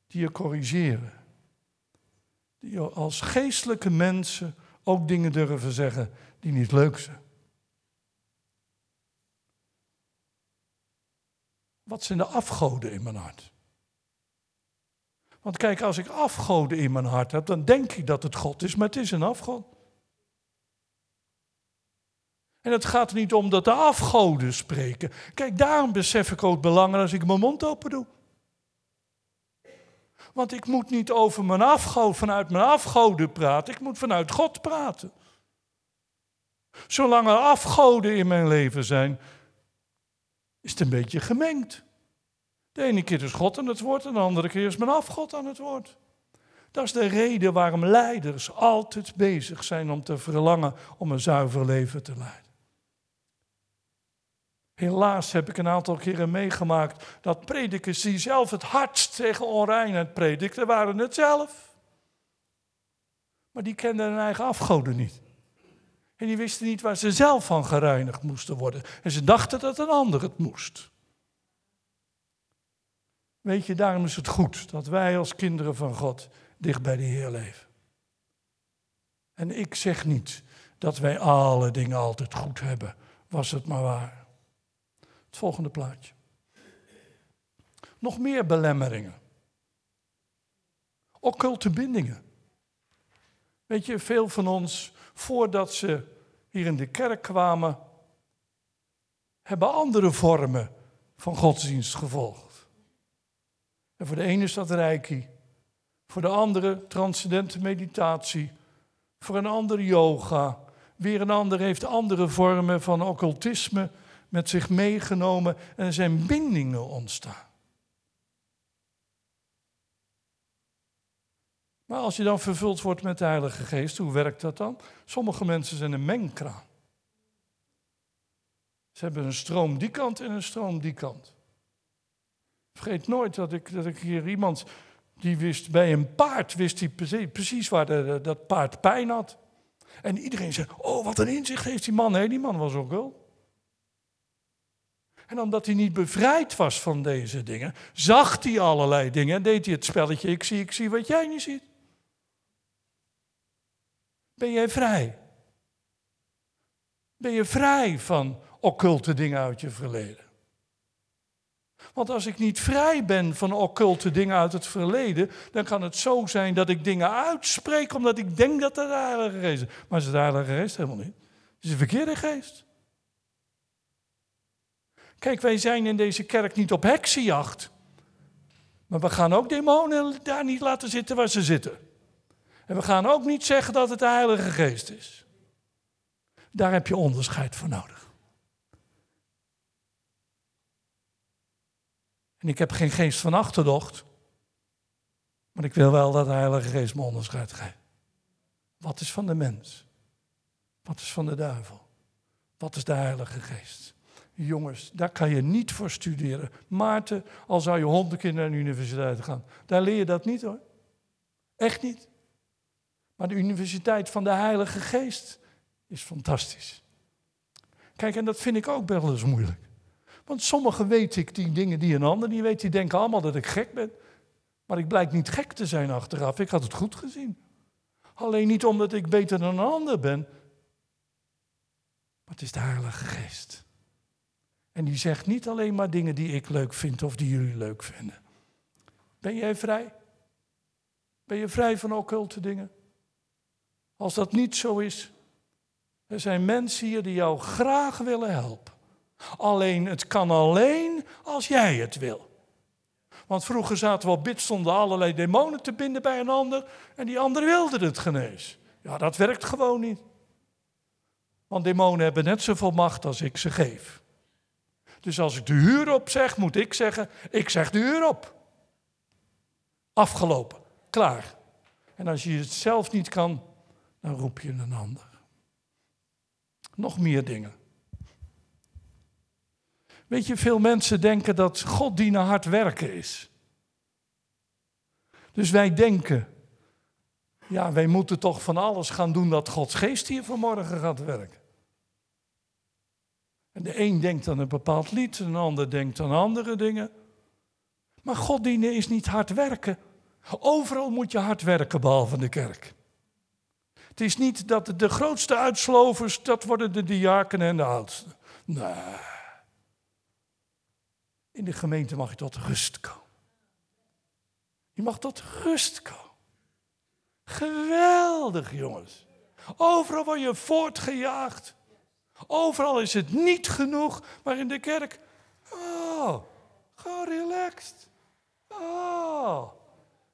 die je corrigeren. Die je als geestelijke mensen ook dingen durven zeggen die niet leuk zijn. Wat zijn de afgoden in mijn hart? Want kijk, als ik afgoden in mijn hart heb, dan denk ik dat het God is, maar het is een afgod. En het gaat er niet om dat de afgoden spreken. Kijk, daarom besef ik ook belangrijk als ik mijn mond open doe. Want ik moet niet over mijn afgoden, vanuit mijn afgoden praten. Ik moet vanuit God praten. Zolang er afgoden in mijn leven zijn, is het een beetje gemengd. De ene keer is God aan het woord en de andere keer is mijn afgod aan het woord. Dat is de reden waarom leiders altijd bezig zijn om te verlangen om een zuiver leven te leiden. Helaas heb ik een aantal keren meegemaakt dat predikers die zelf het hardst tegen onreinheid predikten, waren het zelf. Maar die kenden hun eigen afgoden niet. En die wisten niet waar ze zelf van gereinigd moesten worden. En ze dachten dat een ander het moest. Weet je, daarom is het goed dat wij als kinderen van God dicht bij de Heer leven. En ik zeg niet dat wij alle dingen altijd goed hebben, was het maar waar. Het volgende plaatje. Nog meer belemmeringen. Occulte bindingen. Weet je, veel van ons, voordat ze hier in de kerk kwamen, hebben andere vormen van godsdienst gevolgd. En voor de ene is dat reiki, voor de andere transcendente meditatie, voor een andere yoga, weer een ander heeft andere vormen van occultisme met zich meegenomen en zijn bindingen ontstaan. Maar als je dan vervuld wordt met de Heilige Geest, hoe werkt dat dan? Sommige mensen zijn een mengkraan. Ze hebben een stroom die kant en een stroom die kant. Vergeet nooit dat ik, dat ik hier iemand die wist bij een paard, wist hij precies waar dat paard pijn had. En iedereen zei, oh wat een inzicht heeft die man. Nee, die man was ook wel. En omdat hij niet bevrijd was van deze dingen, zag hij allerlei dingen en deed hij het spelletje, ik zie, ik zie wat jij niet ziet. Ben jij vrij? Ben je vrij van occulte dingen uit je verleden? Want als ik niet vrij ben van occulte dingen uit het verleden, dan kan het zo zijn dat ik dingen uitspreek omdat ik denk dat het de Heilige Geest is. Maar het is de Heilige Geest helemaal niet. Het is een verkeerde geest. Kijk, wij zijn in deze kerk niet op heksenjacht. Maar we gaan ook demonen daar niet laten zitten waar ze zitten. En we gaan ook niet zeggen dat het de Heilige Geest is. Daar heb je onderscheid voor nodig. En ik heb geen geest van achterdocht. Maar ik wil wel dat de Heilige Geest me onderscheid geeft. Wat is van de mens? Wat is van de duivel? Wat is de Heilige Geest? Jongens, daar kan je niet voor studeren. Maarten, al zou je honderd naar de universiteit gaan, daar leer je dat niet hoor. Echt niet. Maar de Universiteit van de Heilige Geest is fantastisch. Kijk, en dat vind ik ook wel eens moeilijk. Want sommigen weet ik die dingen die een ander niet weet, die denken allemaal dat ik gek ben. Maar ik blijk niet gek te zijn achteraf. Ik had het goed gezien. Alleen niet omdat ik beter dan een ander ben. Maar het is de Heilige Geest. En die zegt niet alleen maar dingen die ik leuk vind of die jullie leuk vinden. Ben jij vrij? Ben je vrij van occulte dingen? Als dat niet zo is, er zijn mensen hier die jou graag willen helpen. Alleen het kan alleen als jij het wil. Want vroeger zaten we op bidstonden allerlei demonen te binden bij een ander en die ander wilde het genees. Ja, dat werkt gewoon niet. Want demonen hebben net zoveel macht als ik ze geef. Dus als ik de huur op zeg, moet ik zeggen, ik zeg de huur op. Afgelopen, klaar. En als je het zelf niet kan, dan roep je een ander. Nog meer dingen. Weet je, veel mensen denken dat God dienen hard werken is. Dus wij denken, ja, wij moeten toch van alles gaan doen dat Gods geest hier vanmorgen gaat werken. En de een denkt aan een bepaald lied, en de ander denkt aan andere dingen. Maar God dienen is niet hard werken. Overal moet je hard werken, behalve de kerk. Het is niet dat de grootste uitslovers, dat worden de diakenen en de oudsten. Nee. In de gemeente mag je tot rust komen. Je mag tot rust komen. Geweldig, jongens. Overal word je voortgejaagd. Overal is het niet genoeg, maar in de kerk, oh, gewoon relaxed. Oh.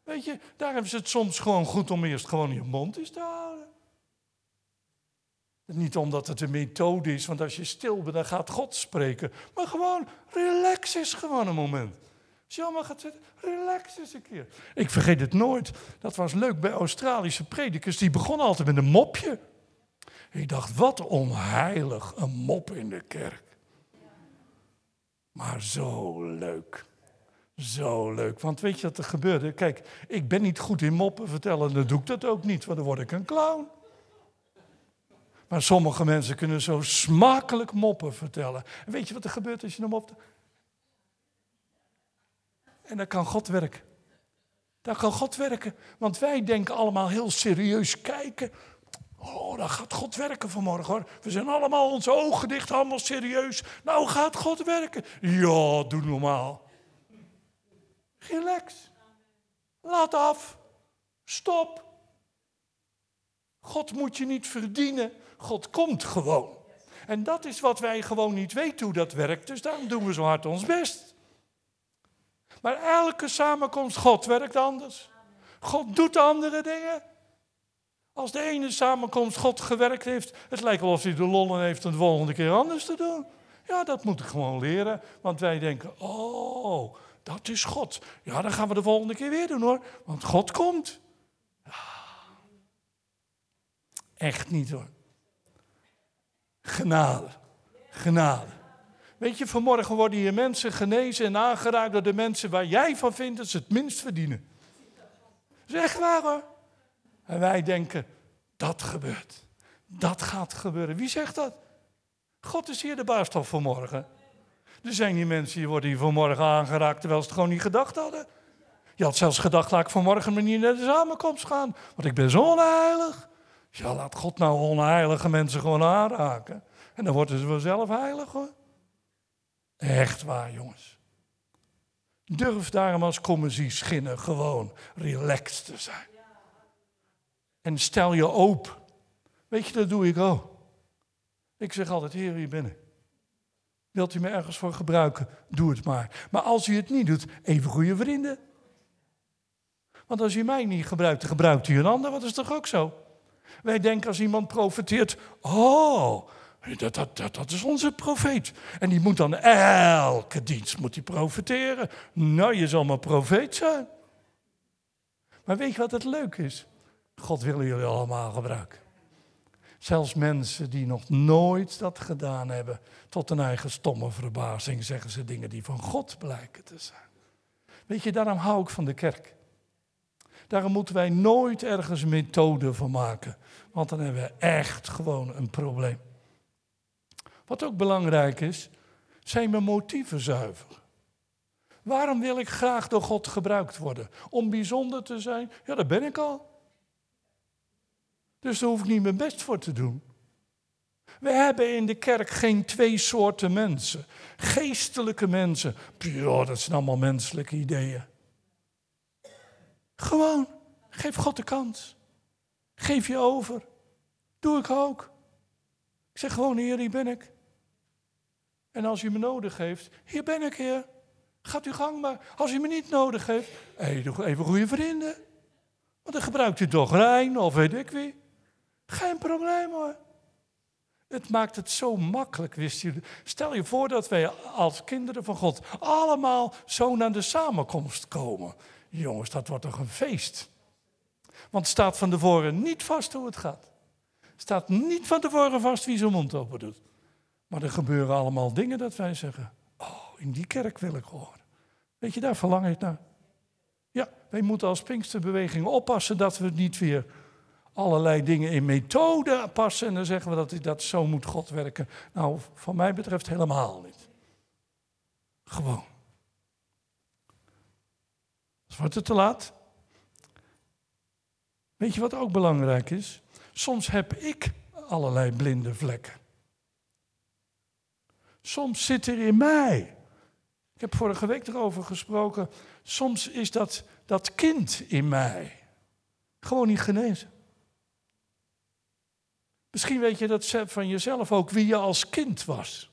Weet je, daar hebben ze het soms gewoon goed om eerst gewoon je mond eens te houden. Niet omdat het een methode is, want als je stil bent, dan gaat God spreken. Maar gewoon, relax is gewoon een moment. Als je allemaal gaat zitten, relax eens een keer. Ik vergeet het nooit. Dat was leuk bij Australische predikers. Die begonnen altijd met een mopje. Ik dacht, wat onheilig, een mop in de kerk. Maar zo leuk. Zo leuk. Want weet je wat er gebeurde? Kijk, ik ben niet goed in moppen vertellen. Dan doe ik dat ook niet, want dan word ik een clown. Maar sommige mensen kunnen zo smakelijk moppen vertellen. En weet je wat er gebeurt als je hem op. En dan kan God werken. Dan kan God werken. Want wij denken allemaal heel serieus kijken. Oh, dan gaat God werken vanmorgen hoor. We zijn allemaal onze ogen dicht, allemaal serieus. Nou gaat God werken. Ja, doe normaal. Relax. Laat af. Stop. God moet je niet verdienen. God komt gewoon. En dat is wat wij gewoon niet weten hoe dat werkt. Dus daarom doen we zo hard ons best. Maar elke samenkomst, God werkt anders. God doet andere dingen. Als de ene samenkomst God gewerkt heeft, het lijkt wel of hij de lollen heeft om de volgende keer anders te doen. Ja, dat moet ik gewoon leren. Want wij denken, oh, dat is God. Ja, dan gaan we de volgende keer weer doen hoor. Want God komt. Echt niet hoor. Genade. Genade. Weet je, vanmorgen worden hier mensen genezen en aangeraakt door de mensen waar jij van vindt dat ze het minst verdienen. Echt waar hoor. En wij denken, dat gebeurt. Dat gaat gebeuren. Wie zegt dat? God is hier de baas toch vanmorgen. Er zijn die mensen die worden hier vanmorgen aangeraakt terwijl ze het gewoon niet gedacht hadden. Je had zelfs gedacht, laat ik vanmorgen maar niet naar de samenkomst gaan, want ik ben zo onheilig. Ja, laat God nou onheilige mensen gewoon aanraken. En dan worden ze vanzelf heilig hoor. Echt waar, jongens. Durf daarom als commissie schinnen gewoon relaxed te zijn. En stel je open. Weet je, dat doe ik ook. Ik zeg altijd, Heer, hier binnen. Wilt u me ergens voor gebruiken? Doe het maar. Maar als u het niet doet, even goede vrienden. Want als u mij niet gebruikt, gebruikt u een ander. Wat is toch ook zo? Wij denken als iemand profeteert, oh, dat, dat, dat, dat is onze profeet. En die moet dan elke dienst moet die profeteren. Nou, je zal maar profeet zijn. Maar weet je wat het leuk is? God wil jullie allemaal gebruiken. Zelfs mensen die nog nooit dat gedaan hebben, tot hun eigen stomme verbazing zeggen ze dingen die van God blijken te zijn. Weet je, daarom hou ik van de kerk. Daarom moeten wij nooit ergens methode van maken, want dan hebben we echt gewoon een probleem. Wat ook belangrijk is, zijn mijn motieven zuiver. Waarom wil ik graag door God gebruikt worden? Om bijzonder te zijn? Ja, dat ben ik al. Dus daar hoef ik niet mijn best voor te doen. We hebben in de kerk geen twee soorten mensen. Geestelijke mensen, ja, dat zijn allemaal menselijke ideeën. Gewoon, geef God de kans. Geef je over. Doe ik ook. Ik zeg gewoon, Heer, hier ben ik. En als u me nodig heeft, hier ben ik, Heer. Gaat u gang maar. Als u me niet nodig heeft, even goede vrienden. Want dan gebruikt u toch Rijn of weet ik wie. Geen probleem hoor. Het maakt het zo makkelijk, wist jullie. Stel je voor dat wij als kinderen van God allemaal zo naar de samenkomst komen. Jongens, dat wordt toch een feest. Want staat van tevoren niet vast hoe het gaat. Staat niet van tevoren vast wie zijn mond open doet. Maar er gebeuren allemaal dingen dat wij zeggen, oh, in die kerk wil ik horen. Weet je, daar verlang ik naar. Ja, wij moeten als Pinksterbeweging oppassen dat we niet weer allerlei dingen in methode passen en dan zeggen we dat, dat zo moet God werken. Nou, van mij betreft helemaal niet. Gewoon. Dus wordt het te laat. Weet je wat ook belangrijk is? Soms heb ik allerlei blinde vlekken. Soms zit er in mij. Ik heb vorige week erover gesproken. Soms is dat, dat kind in mij gewoon niet genezen. Misschien weet je dat van jezelf ook wie je als kind was.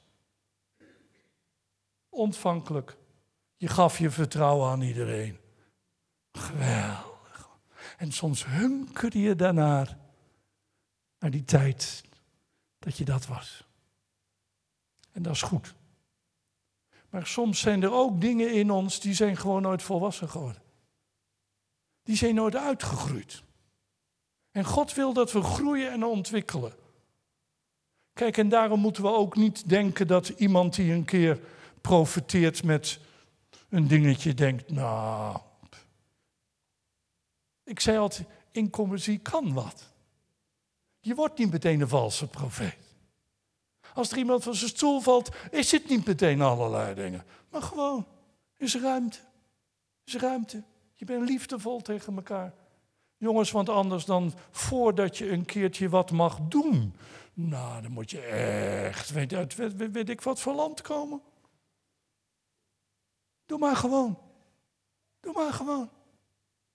Ontvankelijk. Je gaf je vertrouwen aan iedereen. Geweldig. En soms hunkerde je daarnaar. Naar die tijd dat je dat was. En dat is goed. Maar soms zijn er ook dingen in ons die zijn gewoon nooit volwassen geworden. Die zijn nooit uitgegroeid. En God wil dat we groeien en ontwikkelen. Kijk, en daarom moeten we ook niet denken dat iemand die een keer profiteert met een dingetje denkt, nou. Ik zei altijd, in kan wat. Je wordt niet meteen een valse profeet. Als er iemand van zijn stoel valt, is het niet meteen allerlei dingen. Maar gewoon, is ruimte. Is ruimte. Je bent liefdevol tegen elkaar. Jongens, want anders dan voordat je een keertje wat mag doen, nou, dan moet je echt, weet, weet, weet ik wat voor land komen. Doe maar gewoon. Doe maar gewoon.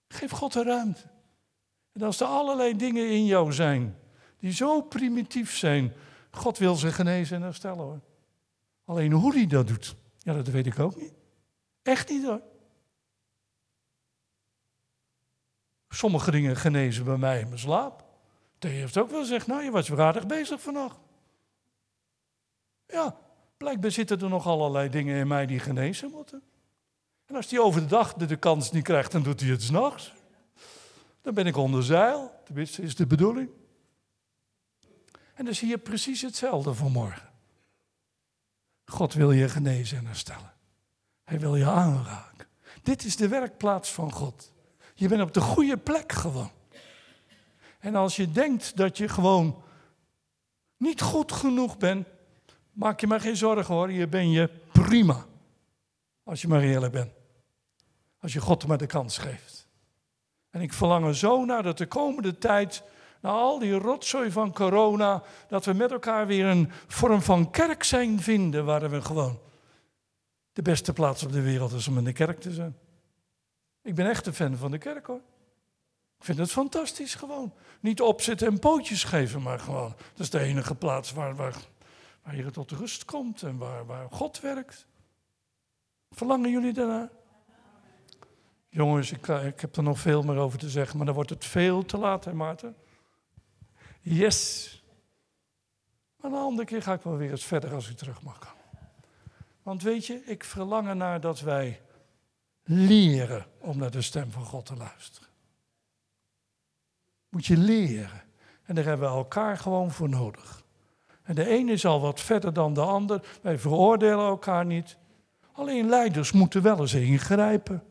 Geef God de ruimte. En als er allerlei dingen in jou zijn die zo primitief zijn, God wil ze genezen en herstellen hoor. Alleen hoe hij dat doet, ja, dat weet ik ook niet. Echt niet hoor. Sommige dingen genezen bij mij in mijn slaap. Thee heeft ook wel gezegd, nou je was weer bezig vannacht. Ja, blijkbaar zitten er nog allerlei dingen in mij die genezen moeten. En als hij over de dag de, kans niet krijgt, dan doet hij het s'nachts. Dan ben ik onder zeil, tenminste is de bedoeling. En dan zie je precies hetzelfde vanmorgen. God wil je genezen en herstellen. Hij wil je aanraken. Dit is de werkplaats van God. Je bent op de goede plek gewoon. En als je denkt dat je gewoon niet goed genoeg bent, maak je maar geen zorgen hoor. Je ben je prima. Als je maar eerlijk bent. Als je God maar de kans geeft. En ik verlang er zo naar dat de komende tijd, na al die rotzooi van corona, dat we met elkaar weer een vorm van kerk zijn vinden waar we gewoon de beste plaats op de wereld is om in de kerk te zijn. Ik ben echt een fan van de kerk hoor. Ik vind het fantastisch gewoon. Niet opzitten en pootjes geven, maar gewoon. Dat is de enige plaats waar, waar, waar je tot rust komt en waar, waar God werkt. Verlangen jullie daarna? Jongens, ik, eh, heb er nog veel meer over te zeggen, maar dan wordt het veel te laat, hè Maarten? Yes. Maar een andere keer ga ik wel weer eens verder als u terug mag. Want weet je, ik verlang ernaar dat wij leren om naar de stem van God te luisteren. Moet je leren. En daar hebben we elkaar gewoon voor nodig. En de ene is al wat verder dan de ander. Wij veroordelen elkaar niet. Alleen leiders moeten wel eens ingrijpen.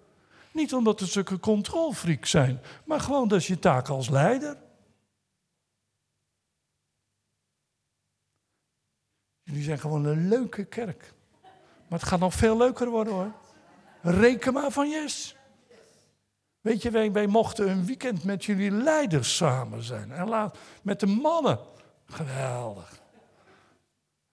Niet omdat ze zulke controlfreak zijn, maar gewoon dat is je taak als leider. Jullie zijn gewoon een leuke kerk. Maar het gaat nog veel leuker worden hoor. Reken maar van yes. Weet je, wij, mochten een weekend met jullie leiders samen zijn. En laat, met de mannen. Geweldig.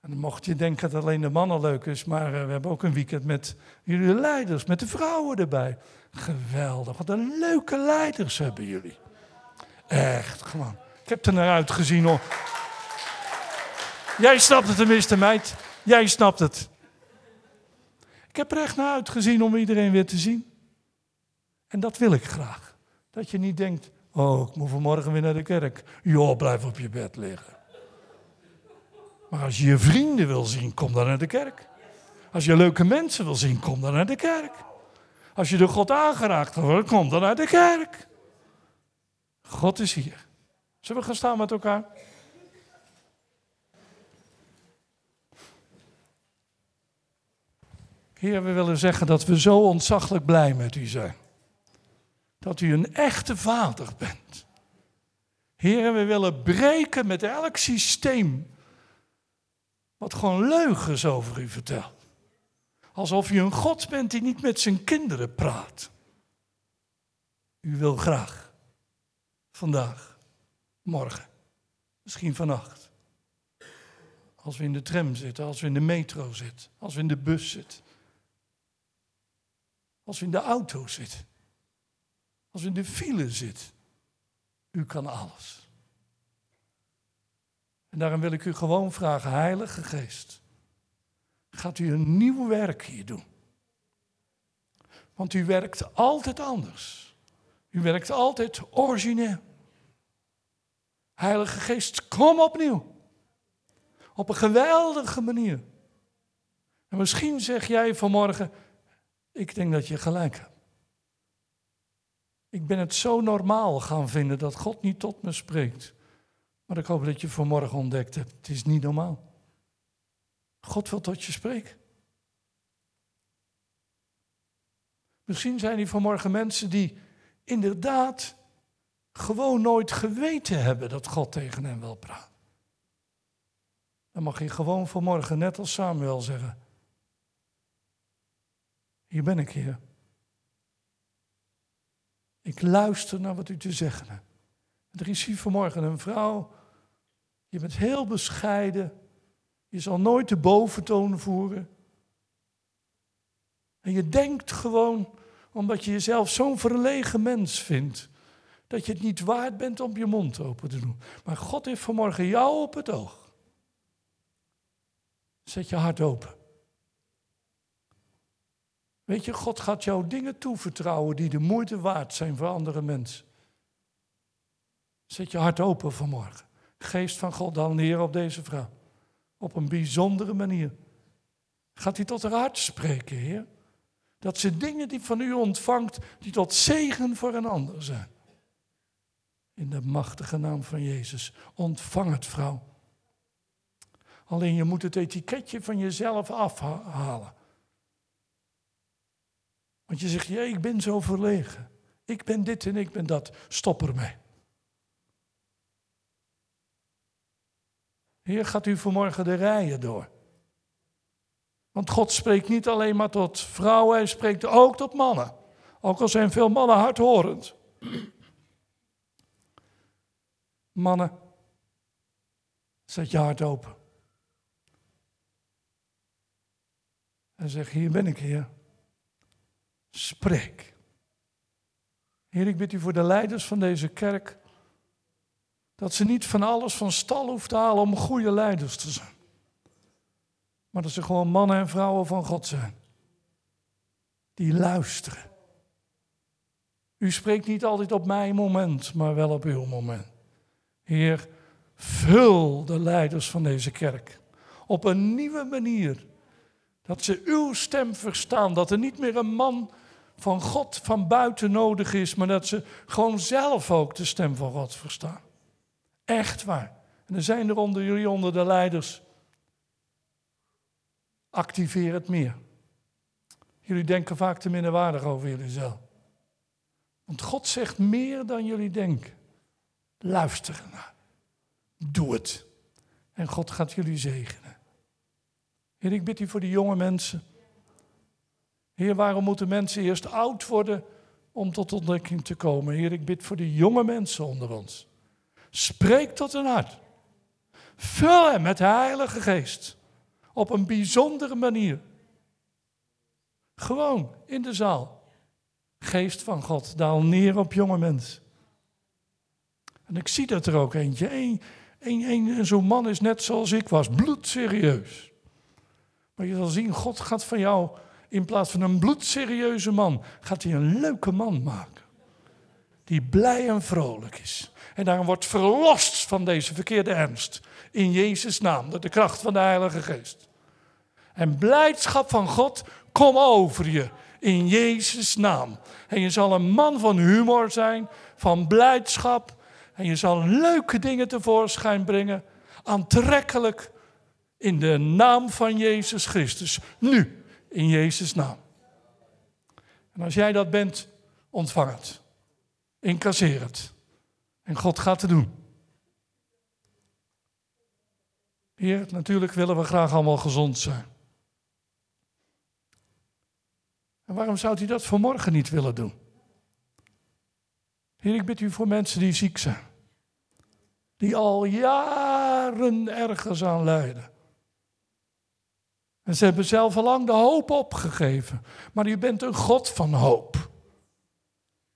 En mocht je denken dat alleen de mannen leuk is, maar eh, we hebben ook een weekend met jullie leiders, met de vrouwen erbij. Geweldig, wat een leuke leiders hebben jullie. Echt, gewoon. Ik heb er naar uitgezien hoor. Jij snapt het tenminste, meid. Jij snapt het. Ik heb er echt naar uitgezien om iedereen weer te zien. En dat wil ik graag. Dat je niet denkt, oh, ik moet vanmorgen weer naar de kerk. Joh, blijf op je bed liggen. Maar als je je vrienden wil zien, kom dan naar de kerk. Als je leuke mensen wil zien, kom dan naar de kerk. Als je door God aangeraakt wordt, kom dan naar de kerk. God is hier. Zullen we gaan staan met elkaar? Heer, we willen zeggen dat we zo ontzaglijk blij met u zijn. Dat u een echte vader bent. Heer, we willen breken met elk systeem wat gewoon leugens over u vertelt. Alsof u een God bent die niet met zijn kinderen praat. U wil graag, vandaag, morgen, misschien vannacht. Als we in de tram zitten, als we in de metro zitten, als we in de bus zitten. Als we in de auto zitten. Als we in de file zitten. U kan alles. En daarom wil ik u gewoon vragen, Heilige Geest, gaat u een nieuw werk hier doen? Want u werkt altijd anders. U werkt altijd origineel. Heilige Geest, kom opnieuw. Op een geweldige manier. En misschien zeg jij vanmorgen, ik denk dat je gelijk hebt. Ik ben het zo normaal gaan vinden dat God niet tot me spreekt. Maar ik hoop dat je vanmorgen ontdekt hebt, het is niet normaal. God wil tot je spreken. Misschien zijn er vanmorgen mensen die inderdaad gewoon nooit geweten hebben dat God tegen hen wil praten. Dan mag je gewoon vanmorgen, net als Samuel, zeggen: Hier ben ik, hier. Ik luister naar wat u te zeggen hebt. Er is hier vanmorgen een vrouw. Je bent heel bescheiden. Je zal nooit de boventoon voeren. En je denkt gewoon, omdat je jezelf zo'n verlegen mens vindt, dat je het niet waard bent om je mond open te doen. Maar God heeft vanmorgen jou op het oog. Zet je hart open. Weet je, God gaat jou dingen toevertrouwen die de moeite waard zijn voor andere mensen. Zet je hart open vanmorgen. Geest van God dan neer op deze vrouw. Op een bijzondere manier. Gaat hij tot haar hart spreken, Heer? Dat ze dingen die van u ontvangt, die tot zegen voor een ander zijn. In de machtige naam van Jezus. Ontvang het, vrouw. Alleen je moet het etiketje van jezelf afhalen. Want je zegt, ja, ik ben zo verlegen. Ik ben dit en ik ben dat. Stop ermee. Heer, gaat u vanmorgen de rijen door. Want God spreekt niet alleen maar tot vrouwen, hij spreekt ook tot mannen. Ook al zijn veel mannen hardhorend. Mannen, zet je hart open. En zeg, hier ben ik, Heer. Spreek. Heer, ik bid u voor de leiders van deze kerk. Dat ze niet van alles van stal hoeft te halen om goede leiders te zijn. Maar dat ze gewoon mannen en vrouwen van God zijn. Die luisteren. U spreekt niet altijd op mijn moment, maar wel op uw moment. Heer, vul de leiders van deze kerk op een nieuwe manier. Dat ze uw stem verstaan. Dat er niet meer een man van God van buiten nodig is, maar dat ze gewoon zelf ook de stem van God verstaan. Echt waar. En er zijn er onder jullie, onder de leiders. Activeer het meer. Jullie denken vaak te minderwaardig over jullie zelf. Want God zegt meer dan jullie denken. Luister ernaar. Doe het. En God gaat jullie zegenen. Heer, ik bid u voor die jonge mensen. Heer, waarom moeten mensen eerst oud worden om tot ontdekking te komen? Heer, ik bid voor die jonge mensen onder ons. Spreek tot hun hart. Vul hem met de Heilige Geest. Op een bijzondere manier. Gewoon in de zaal. Geest van God, daal neer op jonge mensen. En ik zie dat er ook eentje. Een, een, een, Zo'n man is net zoals ik was, bloedserieus. Maar je zal zien, God gaat van jou, in plaats van een bloedserieuze man, gaat hij een leuke man maken. Die blij en vrolijk is. En daarom wordt verlost van deze verkeerde ernst. In Jezus' naam, door de kracht van de Heilige Geest. En blijdschap van God, kom over je. In Jezus' naam. En je zal een man van humor zijn, van blijdschap. En je zal leuke dingen tevoorschijn brengen. Aantrekkelijk. In de naam van Jezus Christus. Nu, in Jezus' naam. En als jij dat bent, ontvang het. Incasseer het. En God gaat het doen. Heer, natuurlijk willen we graag allemaal gezond zijn. En waarom zou u dat vanmorgen niet willen doen? Heer, ik bid u voor mensen die ziek zijn. Die al jaren ergens aan lijden. En ze hebben zelf al lang de hoop opgegeven. Maar u bent een God van hoop.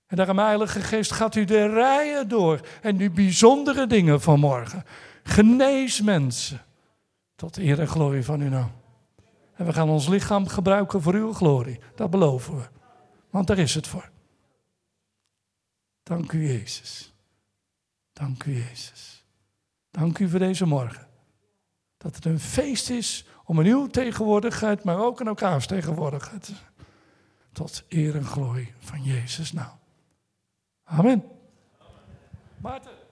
En daarom, Heilige Geest, gaat u de rijen door. En nu bijzondere dingen vanmorgen. Genees mensen. Tot eer en glorie van uw naam. En we gaan ons lichaam gebruiken voor uw glorie. Dat beloven we. Want daar is het voor. Dank u, Jezus. Dank u, Jezus. Dank u voor deze morgen. Dat het een feest is om in uw tegenwoordigheid, maar ook in elkaars tegenwoordigheid. Tot eer en glorie van Jezus naam. Amen. Maarten.